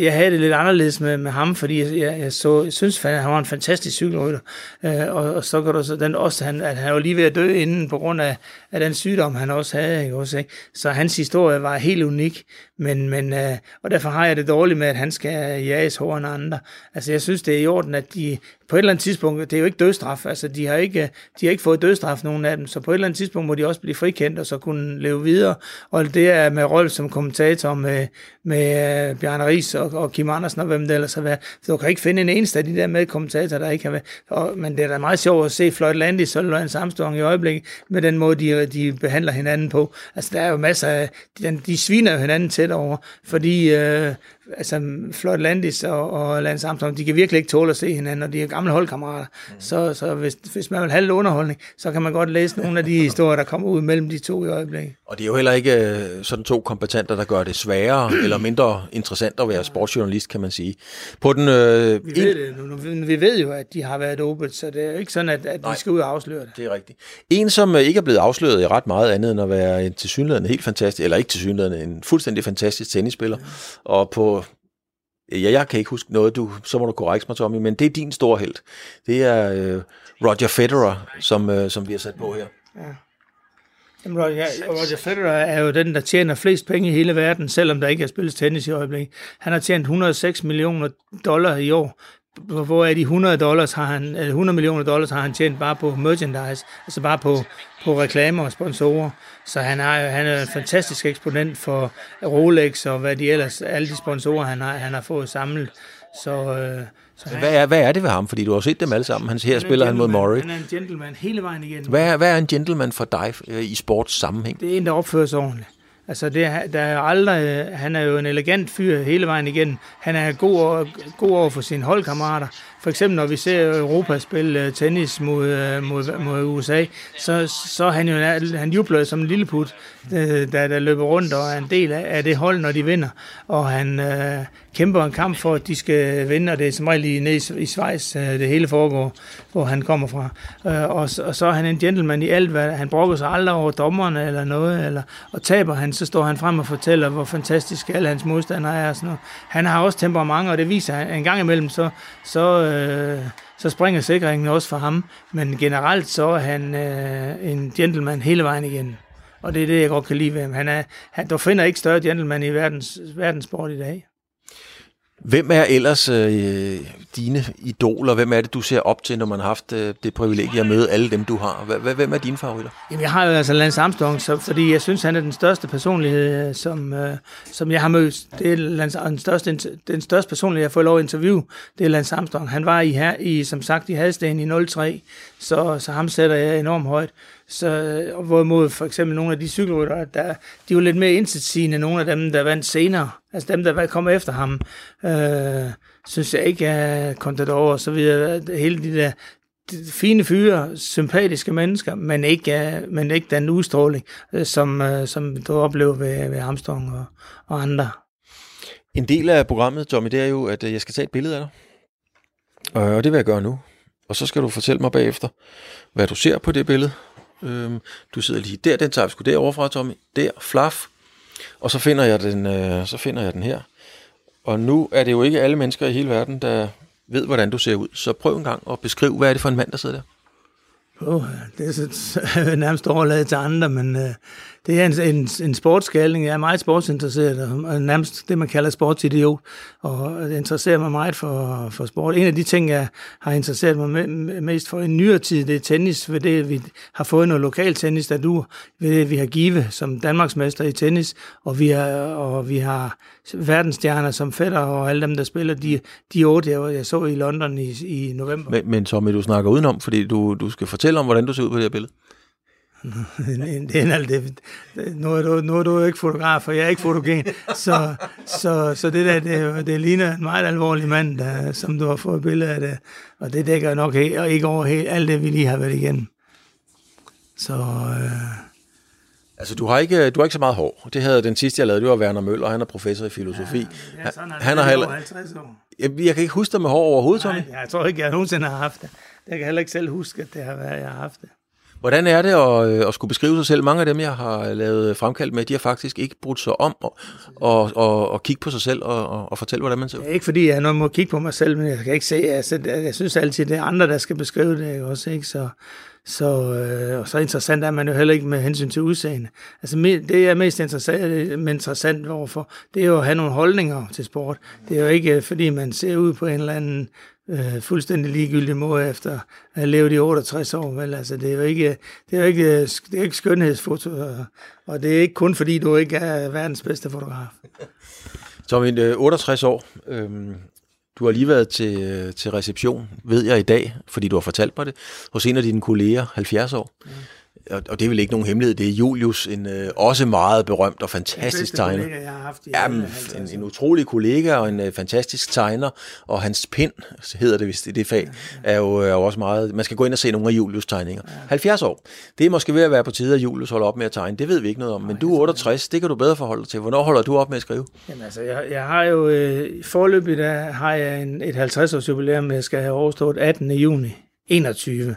jeg havde det lidt anderledes med, med ham, fordi jeg, jeg, så, jeg synes, at han var en fantastisk cykelrytter. Øh, og, og så kan du så den også, han, at han var lige ved at dø inden på grund af, af den sygdom, han også havde. Ikke, også, ikke? Så hans historie var helt unik, men, men, øh, og derfor har jeg det dårligt med, at han skal jages hårdere end andre. Altså jeg synes, det er i orden, at de på et eller andet tidspunkt, det er jo ikke dødstraf, altså de har ikke, de har ikke fået dødstraf, nogen af dem, så på et eller andet tidspunkt må de også blive frikendt, og så kunne leve videre, og det er med Rolf som kommentator med, med uh, Bjarne Ries og, og Kim Andersen og hvem det ellers har været. Så du kan ikke finde en eneste af de der med kommentatorer, der ikke har været. Og, men det er da meget sjovt at se Floyd Landis og en Armstrong i øjeblikket, med den måde, de, de behandler hinanden på. Altså der er jo masser af, de, de sviner jo hinanden tæt over, fordi øh, altså Floyd Landis og, og Lance Armstrong, de kan virkelig ikke tåle at se hinanden, og de er gamle holdkammerater. Mm. Så, så hvis, hvis man vil have lidt underholdning, så kan man godt læse nogle af de *laughs* historier, der kommer ud mellem de to i øjeblikket. Og det er jo heller ikke øh, sådan to kompetenter, der gør det sværere *clears throat* eller mindre interessant at være sportsjournalist, kan man sige. På den, øh, Vi ved, det, nu, nu, vi ved jo, at de har været dopet, så det er jo ikke sådan, at, at Nej. vi skal ud og afsløre det. Det er rigtigt. En, som øh, ikke er blevet afsløret i ret meget andet end at være en tilsyneladende helt fantastisk, eller ikke tilsyneladende, en fuldstændig fantastisk tennisspiller. Og på, ja, jeg kan ikke huske noget, du, så må du korrekte mig, Tommy, men det er din store held. Det er øh, Roger Federer, som, øh, som vi har sat på her. Ja. Jamen, Roger, Roger Federer er jo den, der tjener flest penge i hele verden, selvom der ikke er spillet tennis i øjeblikket. Han har tjent 106 millioner dollar i år, hvor af de 100, dollars har han, eller 100 millioner dollars har han tjent bare på merchandise, altså bare på, på reklamer og sponsorer. Så han er, han er en fantastisk eksponent for Rolex og hvad de ellers, alle de sponsorer, han har, han har fået samlet. Så, øh, så han, Hvad er, hvad er det ved ham? Fordi du har set dem alle sammen. Han, her spiller han mod. Murray. Han er en gentleman hele vejen igennem. Hvad er, hvad er en gentleman for dig øh, i sports sammenhæng? Det er en, der opfører sig ordentligt. Altså, det der er aldrig, han er jo en elegant fyr hele vejen igennem. Han er god over, god over for sine holdkammerater. For eksempel, når vi ser Europa spille øh, tennis mod, øh, mod, mod USA, så, så han jo, han jubler som en lille put, øh, der, der løber rundt og er en del af, af det hold, når de vinder. Og han øh, kæmper en kamp for, at de skal vinde, og det er som regel ned i, Schweiz, det hele foregår, hvor han kommer fra. Og, så- og så er han en gentleman i alt, hvad han brokker sig aldrig over dommerne eller noget, eller, og taber han, så står han frem og fortæller, hvor fantastisk alle hans modstandere er og sådan noget. Han har også temperament, og det viser han en gang imellem, så, så, øh, så springer sikringen også for ham. Men generelt så er han øh, en gentleman hele vejen igen. Og det er det, jeg godt kan lide ved ham. Han er, han, du finder ikke større gentleman i verdens, verdenssport i dag. Hvem er ellers øh, dine idoler? Hvem er det, du ser op til, når man har haft øh, det privilegie at møde alle dem, du har? Hvem er dine favoritter? Jamen, jeg har jo altså Lance Armstrong, så, fordi jeg synes, han er den største personlighed, øh, som, øh, som jeg har mødt. Det er Lance, den, største, den største personlighed, jeg har fået lov at interviewe, det er Lance Armstrong. Han var i, her, i som sagt, i Hadsten i 03, så, så ham sætter jeg enormt højt. Så, og hvorimod for eksempel nogle af de cykelryttere, der, de var lidt mere indsigtssigende, nogle af dem, der vandt senere. Altså dem, der kom efter ham, øh, synes jeg ikke er Contador og så videre. Hele de der de fine fyre, sympatiske mennesker, men ikke, øh, men ikke den udstråling, øh, som, øh, som du oplever ved, ved Armstrong og, og andre. En del af programmet, Tommy, det er jo, at jeg skal tage et billede af dig. Øh, Og det vil jeg gøre nu. Og så skal du fortælle mig bagefter, hvad du ser på det billede. Øhm, Du sidder lige der, den tager vi sgu derovre fra, Tommy. Der, flaf. Og så finder jeg den, øh, så finder jeg den her. Og nu er det jo ikke alle mennesker i hele verden, der ved, hvordan du ser ud. Så prøv en gang at beskrive, hvad er det for en mand, der sidder der? Oh, det er så, *laughs* nærmest overladet til andre, men øh, det er en, en, en sportsgalning. Jeg er meget sportsinteresseret, og nærmest det, man kalder sportsidiot, og interesserer mig meget for, for sport. En af de ting, jeg har interesseret mig mest for i nyere tid, det er tennis, ved det, vi har fået noget lokal tennis, der du, ved det, vi har givet som Danmarksmester i tennis, og vi har, og vi har verdensstjerner som Fedder og alle dem, der spiller, de, de otte, jeg, jeg så i London i, i november. Men, men Tommy, du snakker udenom, fordi du, du skal fortælle om, hvordan du ser ud på det her billede det er det. Nu er, du, nu er du ikke fotograf, og jeg er ikke fotogen. Så, så, så det der, det, det ligner en meget alvorlig mand, der, som du har fået et billede af det. Og det dækker nok he, og ikke over helt, alt det, vi lige har været igennem. Så øh, Altså, du har, ikke, du har ikke så meget hår. Det havde den sidste, jeg lavede, det var Werner Møller, han er professor i filosofi. ja, sådan har han været heller, over 50 år. jeg, jeg kan ikke huske dig med hår overhovedet, Tommy. Nej, jeg tror ikke, jeg nogensinde har haft det. Jeg kan heller ikke selv huske, at det har været, jeg har haft det. Hvordan er det at, øh, at skulle beskrive sig selv? Mange af dem, jeg har lavet fremkald med, de har faktisk ikke brudt sig om og, og, og, og kigge på sig selv og, og, og fortælle, hvordan man ser ud. Ikke fordi, jeg nu må kigge på mig selv, men jeg kan ikke se, altså, jeg synes altid, det er andre, der skal beskrive det også, ikke? Så, Så, øh, og så interessant er man jo heller ikke med hensyn til udseende. Altså det, jeg er mest interessant, interessant overfor, det er jo at have nogle holdninger til sport. Det er jo ikke, øh, fordi man ser ud på en eller anden øh, fuldstændig ligegyldig måde efter at have levet i 68 år. Vel? Altså, det er jo ikke, det er jo ikke, det er ikke skønhedsfoto, og, og det er ikke kun fordi, du ikke er verdens bedste fotograf. *laughs* Tommy, øh, 68 år. Øhm, du har lige været til, øh, til reception, ved jeg i dag, fordi du har fortalt mig det, hos en af dine kolleger, 70 år. Mm. Og, og det er vel ikke nogen hemmelighed, det er Julius, en øh, også meget berømt og fantastisk tegner. Kollega, jeg har haft i Jamen, alle 50 en, en utrolig kollega og en øh, fantastisk tegner, og hans pind, hedder det vist i det fag, er jo, er jo også meget... Man skal gå ind og se nogle af Julius' tegninger. 70 år. Det er måske ved at være på tide, at Julius holder op med at tegne. Det ved vi ikke noget om, men du er 68, det kan du bedre forholde dig til. Hvornår holder du op med at skrive? Jamen, altså, jeg, jeg har jo øh, forløbig, der har jeg en, et 50-års jubilæum, jeg skal have overstået 18. juni 21. Mm-hmm.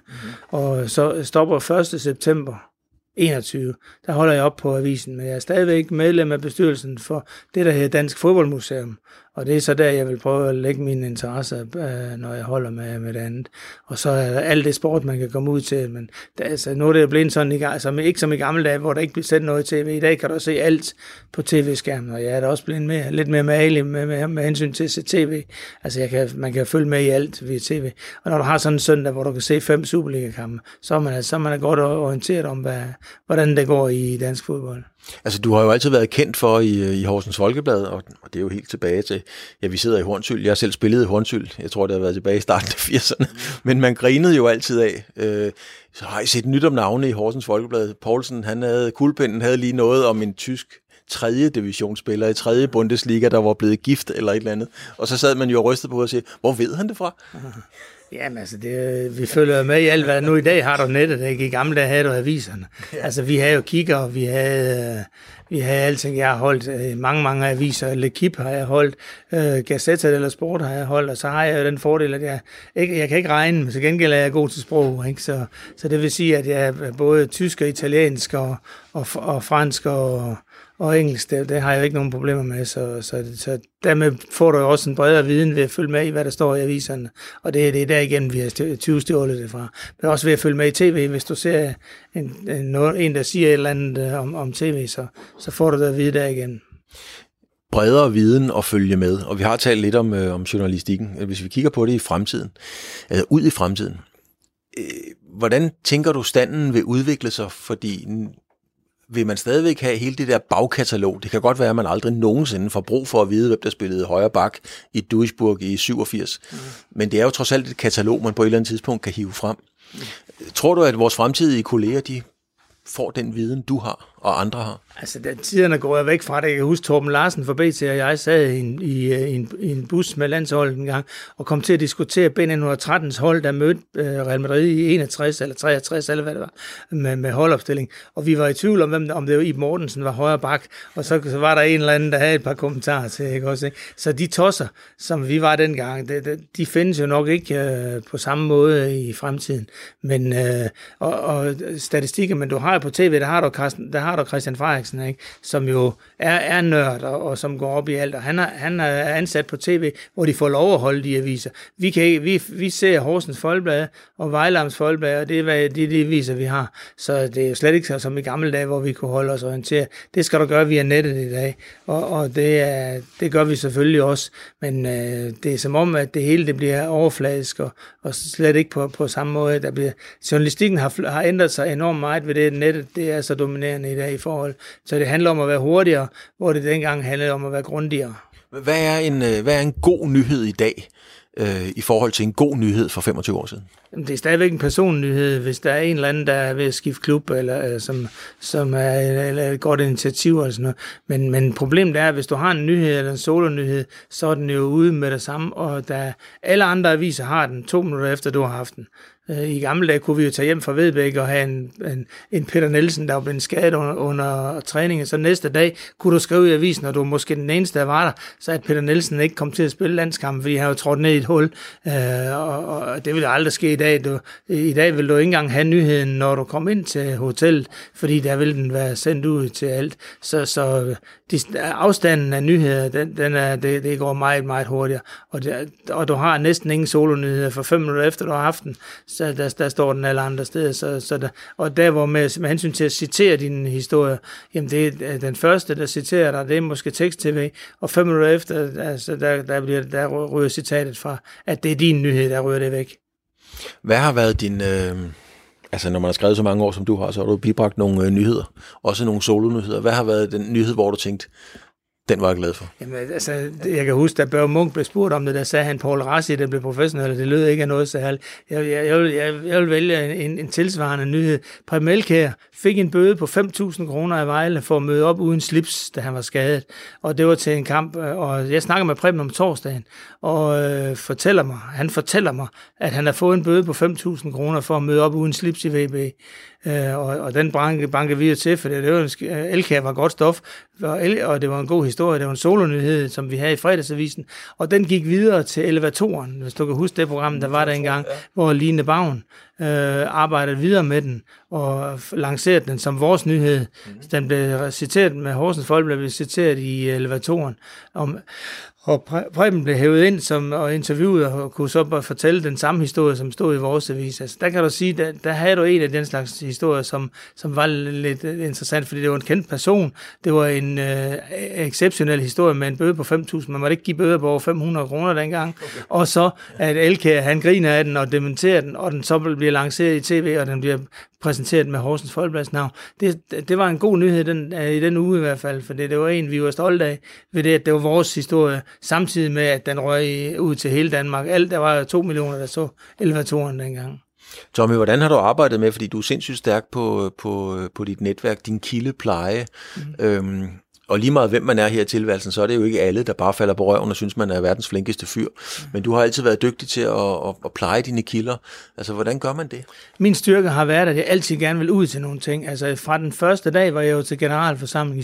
Og så stopper 1. september 21. Der holder jeg op på avisen, men jeg er stadigvæk medlem af bestyrelsen for det, der hedder Dansk Fodboldmuseum. Og det er så der, jeg vil prøve at lægge mine interesser, øh, når jeg holder med, med det andet. Og så er der alt det sport, man kan komme ud til. Men der, altså, nu er det jo blevet sådan, ikke, altså, ikke som i gamle dage, hvor der ikke bliver sendt noget i tv. I dag kan du se alt på tv-skærmen, og jeg er da også blevet mere, lidt mere malig med, med, med hensyn til at se tv. Altså, jeg kan, man kan følge med i alt via tv. Og når du har sådan en søndag, hvor du kan se fem Superliga-kampe, så er man, så er man godt orienteret om, hvad, hvordan det går i dansk fodbold. Altså, du har jo altid været kendt for i, i Horsens Folkeblad, og, og det er jo helt tilbage til, ja, vi sidder i Hornsyld. Jeg har selv spillet i Hornsyld. Jeg tror, det har været tilbage i starten af 80'erne. Men man grinede jo altid af. Øh, så har I set nyt om navne i Horsens Folkeblad. Poulsen, han havde, kuglepinden havde lige noget om en tysk tredje divisionsspiller i tredje Bundesliga, der var blevet gift eller et eller andet. Og så sad man jo og rystede på og sige, hvor ved han det fra? *laughs* Jamen altså, det, vi følger med i alt, hvad nu i dag har du nettet, ikke? I gamle dage havde du aviserne. Ja. Altså, vi havde jo kigger, vi havde, vi havde alting. Jeg har holdt øh, mange, mange aviser. L'Equipe har jeg holdt, øh, Gazzetta eller Sport har jeg holdt, og så har jeg jo den fordel, at jeg, ikke, jeg kan ikke regne, men til gengæld er jeg god til sprog, ikke? Så, så det vil sige, at jeg er både tysk og italiensk og, og, og fransk og, og engelsk, det, det har jeg jo ikke nogen problemer med, så, så, så dermed får du jo også en bredere viden ved at følge med i, hvad der står i aviserne, og det, det er der igen, vi har 20 stjålet det fra. Men også ved at følge med i tv, hvis du ser en, en, en der siger et eller andet øh, om, om tv, så, så får du det at vide der igen bredere viden at følge med, og vi har talt lidt om, øh, om journalistikken. Øh, hvis vi kigger på det i fremtiden, altså ud i fremtiden, øh, hvordan tænker du standen vil udvikle sig? Fordi vil man stadigvæk have hele det der bagkatalog? Det kan godt være, at man aldrig nogensinde får brug for at vide, hvem der spillede højre bak i Duisburg i 87. Mm. Men det er jo trods alt et katalog, man på et eller andet tidspunkt kan hive frem. Mm. Tror du, at vores fremtidige kolleger, de får den viden, du har og andre har? Altså, da tiderne går jeg væk fra det. Jeg kan huske, Torben Larsen fra BT og jeg sad i en, i, øh, i, en, i en bus med landsholdet en gang, og kom til at diskutere B1913's hold, der mødte uh, Real Madrid i 61 eller 63, eller hvad det var, med, med holdopstilling. Og vi var i tvivl om, hvem, om det var i Mortensen var højre bak, og så, så var der en eller anden, der havde et par kommentarer til, ikke også? Ikke? Så de tosser, som vi var dengang, det, de, de findes jo nok ikke uh, på samme måde i fremtiden. Men, uh, og, og statistikker, men du har jo på tv, der har du, Carsten, der har starter Christian Frederiksen, ikke? som jo er, er nørd og, og som går op i alt. Og han er, han er ansat på tv, hvor de får lov at holde de aviser. Vi, kan, vi, vi ser Horsens Folkeblad og Vejlams Folkeblad, og det er hvad, det, de aviser, vi har. Så det er jo slet ikke som i gamle dage, hvor vi kunne holde os orienteret. Det skal du gøre via nettet i dag, og, og det, er, det gør vi selvfølgelig også. Men øh, det er som om, at det hele det bliver overfladisk, og, og slet ikke på, på samme måde. Der bliver, journalistikken har, har ændret sig enormt meget ved det, nettet det er så dominerende i dag i forhold. Så det handler om at være hurtigere, hvor det dengang handlede om at være grundigere. Hvad er en, øh, hvad er en god nyhed i dag? øh, i forhold til en god nyhed for 25 år siden? Det er stadigvæk en personnyhed, hvis der er en eller anden, der er ved at skifte klub, eller øh, som, som er eller et godt initiativ eller sådan noget. Men, men problemet er, at hvis du har en nyhed eller en solo-nyhed, så er den jo ude med det samme, og der, alle andre aviser har den to minutter efter, du har haft den. Øh, I gamle dage kunne vi jo tage hjem fra Vedbæk og have en, en, en Peter Nielsen, der var blevet skadet under, under træningen. Så næste dag kunne du skrive i avisen, og du var måske den eneste, der var der, så at Peter Nielsen ikke kom til at spille landskampen, fordi han var trådt ned i et hul. Øh, og, og, det vil aldrig ske i dag. Du, I dag vil du ikke engang have nyheden, når du kommer ind til hotellet, fordi der vil den være sendt ud til alt. Så, så de, afstanden af nyheder, den, den er, det, det går meget, meget hurtigere. Og, det, og du har næsten ingen solonyheder, for fem minutter efter, du har haft den så der, der står den alle andre steder. Så, så der, og der, hvor med, med hensyn til at citere din historie, jamen det er øh, den første, der citerer dig, det er måske tekst-tv, og fem minutter efter, altså, der, der, bliver, der ryger citatet fra, at det er din nyhed, der ryger det væk. Hvad har været din... Øh, altså, når man har skrevet så mange år, som du har, så har du bibragt nogle øh, nyheder. Også nogle solo-nyheder. Hvad har været den nyhed, hvor du tænkte, den var jeg glad for? Jamen, altså, jeg kan huske, da Børge Munk blev spurgt om det, der sagde han, Paul Rassi, der blev professionel, det lød ikke af noget særligt. Jeg, jeg, jeg, vil, jeg, jeg vil vælge en, en tilsvarende nyhed. Preben Elkær fik en bøde på 5.000 kroner af Vejle for at møde op uden slips, da han var skadet. Og det var til en kamp, øh, og jeg snakker med Preben om torsdagen, og øh, fortæller mig, han fortæller mig, at han har fået en bøde på 5.000 kroner for at møde op uden slips i VB. Øh, og, og den banke, banke videre til, for det var en, Elkær var godt stof, og, og det var en god historie. Det var en solonyhed, som vi havde i fredagsavisen, og den gik videre til elevatoren. Hvis du kan huske det program, der var der engang, hvor Line Bavn øh, arbejdede videre med den og lancerede den som vores nyhed. Den blev citeret med Horsens Folk, blev citeret i elevatoren om, og Preben blev hævet ind som, og interviewet og kunne så bare fortælle den samme historie, som stod i vores avis. Altså, der kan du sige, der, der havde du en af den slags historier, som, som var lidt interessant, fordi det var en kendt person. Det var en øh, exceptionel historie med en bøde på 5.000. Man måtte ikke give bøder på over 500 kroner dengang. Okay. Og så at Elke, han griner af den og dementerer den, og den så bliver lanceret i tv, og den bliver præsenteret med Horsens Folkeblads navn. Det, det var en god nyhed den, i den uge i hvert fald, for det, det var en, vi var stolte af, ved det, at det var vores historie, samtidig med, at den røg ud til hele Danmark. Alt, der var to millioner, der så elevatoren dengang. Tommy, hvordan har du arbejdet med, fordi du er sindssygt stærk på, på, på dit netværk, din kildepleje. Mm. Øhm, og lige meget hvem man er her i tilværelsen, så er det jo ikke alle, der bare falder på røven og synes, man er verdens flinkeste fyr. Men du har altid været dygtig til at, at, at pleje dine kilder. Altså, hvordan gør man det? Min styrke har været, at jeg altid gerne vil ud til nogle ting. Altså, fra den første dag var jeg jo til generalforsamling i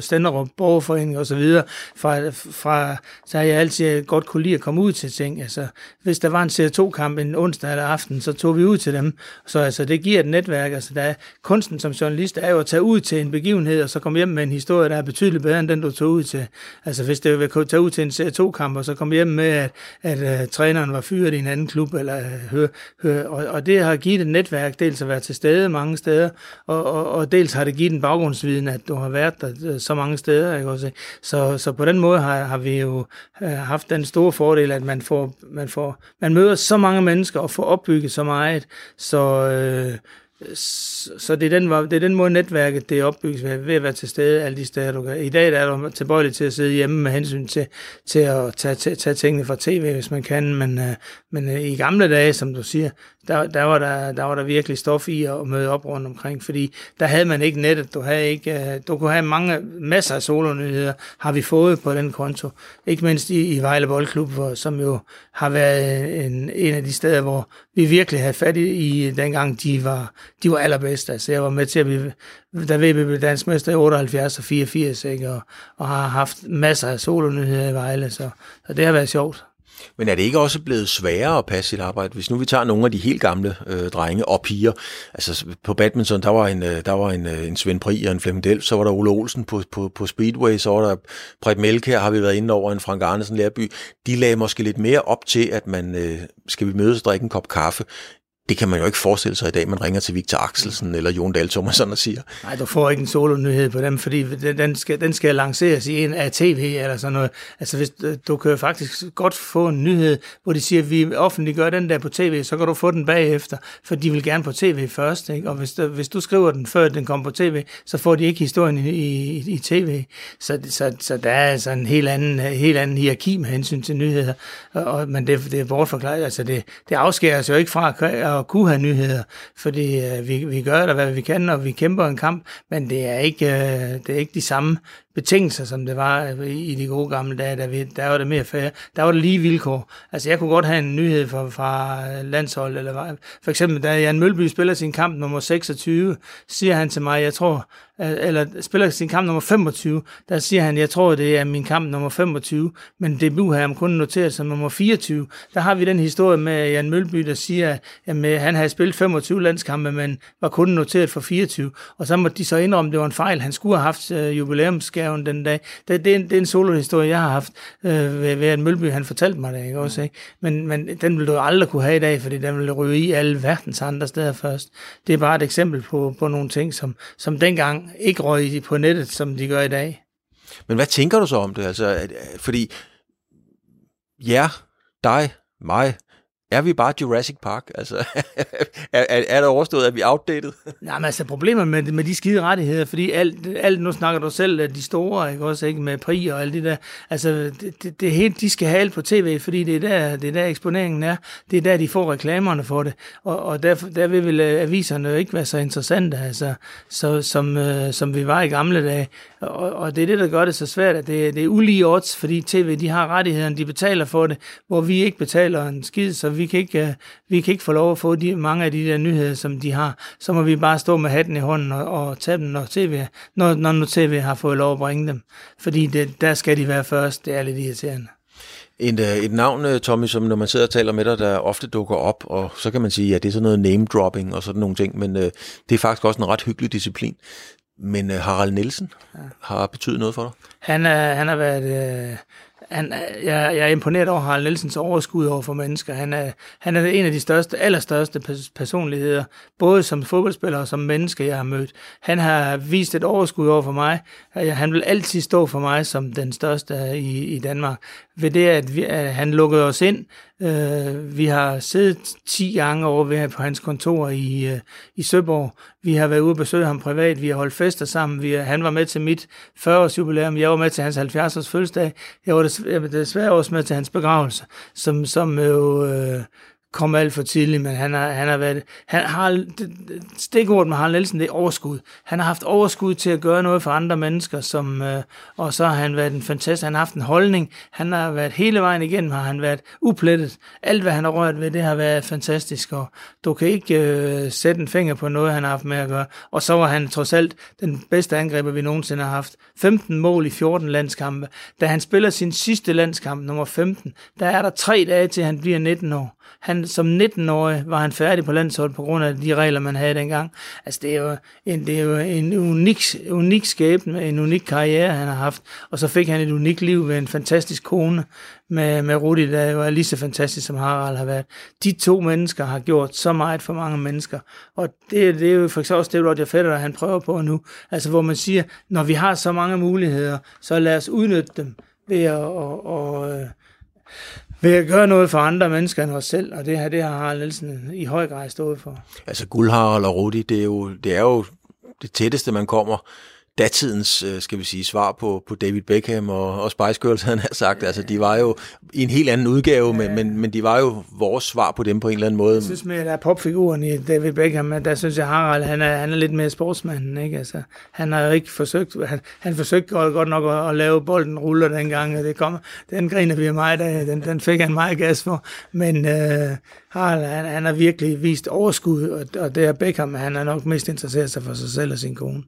Stenderup Borgerforening og så videre. Fra, fra, så har jeg altid godt kunne lide at komme ud til ting. Altså, hvis der var en CO2-kamp en onsdag eller aften, så tog vi ud til dem. Så altså, det giver et netværk. Altså, der er, kunsten som journalist er jo at tage ud til en begivenhed, og så komme hjem med en historie, er betydeligt bedre end den, du tog ud til. Altså hvis det vil tage ud til en C2-kamp, og så komme hjem med, at, at uh, træneren var fyret i en anden klub, eller, uh, hør, hør, og, og det har givet et netværk, dels at være til stede mange steder, og, og, og dels har det givet en baggrundsviden, at du har været der øh, så mange steder. Ikke også? Så, så på den måde har, har vi jo uh, haft den store fordel, at man får, man får man møder så mange mennesker og får opbygget så meget, så uh, så det er, den, det er den måde netværket det er opbygget ved, ved at være til stede alle de steder, du kan. I dag der er du tilbøjelig til at sidde hjemme med hensyn til, til at tage, tage, tage tingene fra tv, hvis man kan, men, øh, men øh, i gamle dage, som du siger, der, der, var der, der var der virkelig stof i at møde op rundt omkring, fordi der havde man ikke nettet, du, havde ikke, øh, du kunne have mange, masser af solonyheder, har vi fået på den konto, ikke mindst i, i Vejle Boldklub, hvor, som jo har været øh, en, en af de steder, hvor vi virkelig havde fat i, i dengang de var de var allerbedst. Altså, jeg var med til at blive, da VB blev dansmester i 78 og 84, ikke? Og, og har haft masser af solonyheder i Vejle, så, så det har været sjovt. Men er det ikke også blevet sværere at passe sit arbejde? Hvis nu vi tager nogle af de helt gamle øh, drenge og piger, altså på badminton, der var en, øh, der var en, øh, en Svend Pri og en Flemming Delf, så var der Ole Olsen på, på, på Speedway, så var der Brett Melke, har vi været inde over, en Frank Arnesen Lærby. De lagde måske lidt mere op til, at man øh, skal vi mødes og drikke en kop kaffe, det kan man jo ikke forestille sig i dag, man ringer til Victor Axelsen eller Jon Dahl Thomasson og siger. Nej, du får ikke en solo-nyhed på dem, fordi den skal, den skal lanceres i en af tv eller sådan noget. Altså, hvis, øh, du kan jo faktisk godt få en nyhed, hvor de siger, at vi offentliggør den der på tv, så kan du få den bagefter, for de vil gerne på tv først. Ikke? Og hvis, øh, hvis du skriver den, før den kommer på tv, så får de ikke historien i, i, i tv. Så, så, så der er altså en helt anden, helt anden hierarki med hensyn til nyheder. Og, men det, det er bortforklaret. Altså, det, det afskærer sig jo ikke fra at at kunne have nyheder, fordi øh, vi, vi gør da, hvad vi kan, og vi kæmper en kamp, men det er ikke, øh, det er ikke de samme betingelser, som det var øh, i de gode gamle dage, der, vi, der var det mere fair. Der var det lige vilkår. Altså, jeg kunne godt have en nyhed fra, fra øh, landshold, eller for eksempel, da Jan Mølby spiller sin kamp nummer 26, siger han til mig, jeg tror, øh, eller spiller sin kamp nummer 25, der siger han, jeg tror, det er min kamp nummer 25, men debut har jeg kun noteret som nummer 24. Der har vi den historie med Jan Mølby, der siger, at med, han havde spillet 25 landskampe, men var kun noteret for 24, og så måtte de så indrømme, at det var en fejl. Han skulle have haft øh, jubilæumsgaven den dag. Det, det, er en, det er en solohistorie, jeg har haft øh, ved, ved at Mølby, han fortalte mig det, ikke også, ikke? Men, men den ville du aldrig kunne have i dag, fordi den ville ryge i alle verdens andre steder først. Det er bare et eksempel på, på nogle ting, som, som dengang ikke røg på nettet, som de gør i dag. Men hvad tænker du så om det? Altså, at- fordi ja, dig, mig, er vi bare Jurassic Park? Altså, *laughs* er, er, er der overstået, at vi er outdated? *laughs* Nej, men altså problemer med, med de skide rettigheder, fordi alt, alt, nu snakker du selv de store, ikke også, ikke, med pri og alt det der, altså det, det, det helt, de skal have alt på tv, fordi det er der, det er der eksponeringen er, det er der, de får reklamerne for det, og, og derfor, der vil vel øh, aviserne jo ikke være så interessante, altså, så, som, øh, som vi var i gamle dage, og, og det er det, der gør det så svært, at det, det er ulige odds, fordi tv, de har rettighederne, de betaler for det, hvor vi ikke betaler en skid, så vi kan ikke, øh, vi kan ikke få lov at få de, mange af de der nyheder, som de har. Så må vi bare stå med hatten i hånden og, og tage dem, når tv, når, når nu tv har fået lov at bringe dem. Fordi det, der skal de være først. Det er lidt irriterende. Et, øh, et navn, øh, Tommy, som når man sidder og taler med dig, der ofte dukker op, og så kan man sige, at det er sådan noget name-dropping og sådan nogle ting, men øh, det er faktisk også en ret hyggelig disciplin. Men øh, Harald Nielsen ja. har betydet noget for dig? Han, er, han har været... Øh, han, øh, jeg, jeg er imponeret over Harald Nielsens overskud over for mennesker. Han er, han er en af de største, allerstørste personligheder, både som fodboldspiller og som menneske, jeg har mødt. Han har vist et overskud over for mig. Han vil altid stå for mig som den største øh, i, i Danmark. Ved det, at, vi, at han lukkede os ind. Øh, vi har siddet 10 gange over ved, på hans kontor i, øh, i Søborg. Vi har været ude og besøge ham privat. Vi har holdt fester sammen. Vi, han var med til mit 40-års jubilæum. Jeg var med til hans 70-års fødselsdag. Jeg var jeg var desværre også med til hans begravelse, som, som jo øh, kom alt for tidligt, men han har, han har været, han har, stikordet med Harald Nielsen, det er overskud. Han har haft overskud til at gøre noget for andre mennesker, som, øh, og så har han været en fantastisk, han har haft en holdning, han har været hele vejen igennem, har han været uplettet. Alt, hvad han har rørt ved, det har været fantastisk, og du kan ikke øh, sætte en finger på noget, han har haft med at gøre. Og så var han trods alt den bedste angriber, vi nogensinde har haft. 15 mål i 14 landskampe. Da han spiller sin sidste landskamp, nummer 15, der er der tre dage til, han bliver 19 år. Han, som 19-årig var han færdig på landsholdet på grund af de regler, man havde dengang. Altså, det er jo en, det er jo en unik, unik skæbne, en unik karriere, han har haft. Og så fik han et unikt liv ved en fantastisk kone med, med Rudi, der jo er lige så fantastisk, som Harald har været. De to mennesker har gjort så meget for mange mennesker. Og det, det er jo for eksempel også det, Roger Federer, han prøver på nu. Altså, hvor man siger, når vi har så mange muligheder, så lad os udnytte dem ved at, og, og, øh, ved at gøre noget for andre mennesker end os selv, og det her, det har Harald Nielsen i høj grad stået for. Altså Guldharald og Rudi, det er jo det, er jo det tætteste, man kommer datidens, øh, skal vi sige, svar på, på David Beckham og, og Spice Girls, havde han sagt. Altså, de var jo i en helt anden udgave, men, men, men de var jo vores svar på dem på en eller anden måde. Jeg synes mere, at der er popfiguren i David Beckham, men der synes jeg, Harald, han er, han er lidt mere sportsmanden, ikke? Altså, han har jo ikke forsøgt, han, han forsøgte godt, godt nok at, at, lave bolden ruller dengang, og det kom, den griner vi af mig, der, den, den fik han meget gas for, men øh, Harald, han, han har virkelig vist overskud, og, og det er Beckham, han er nok mest interesseret sig for sig selv og sin kone.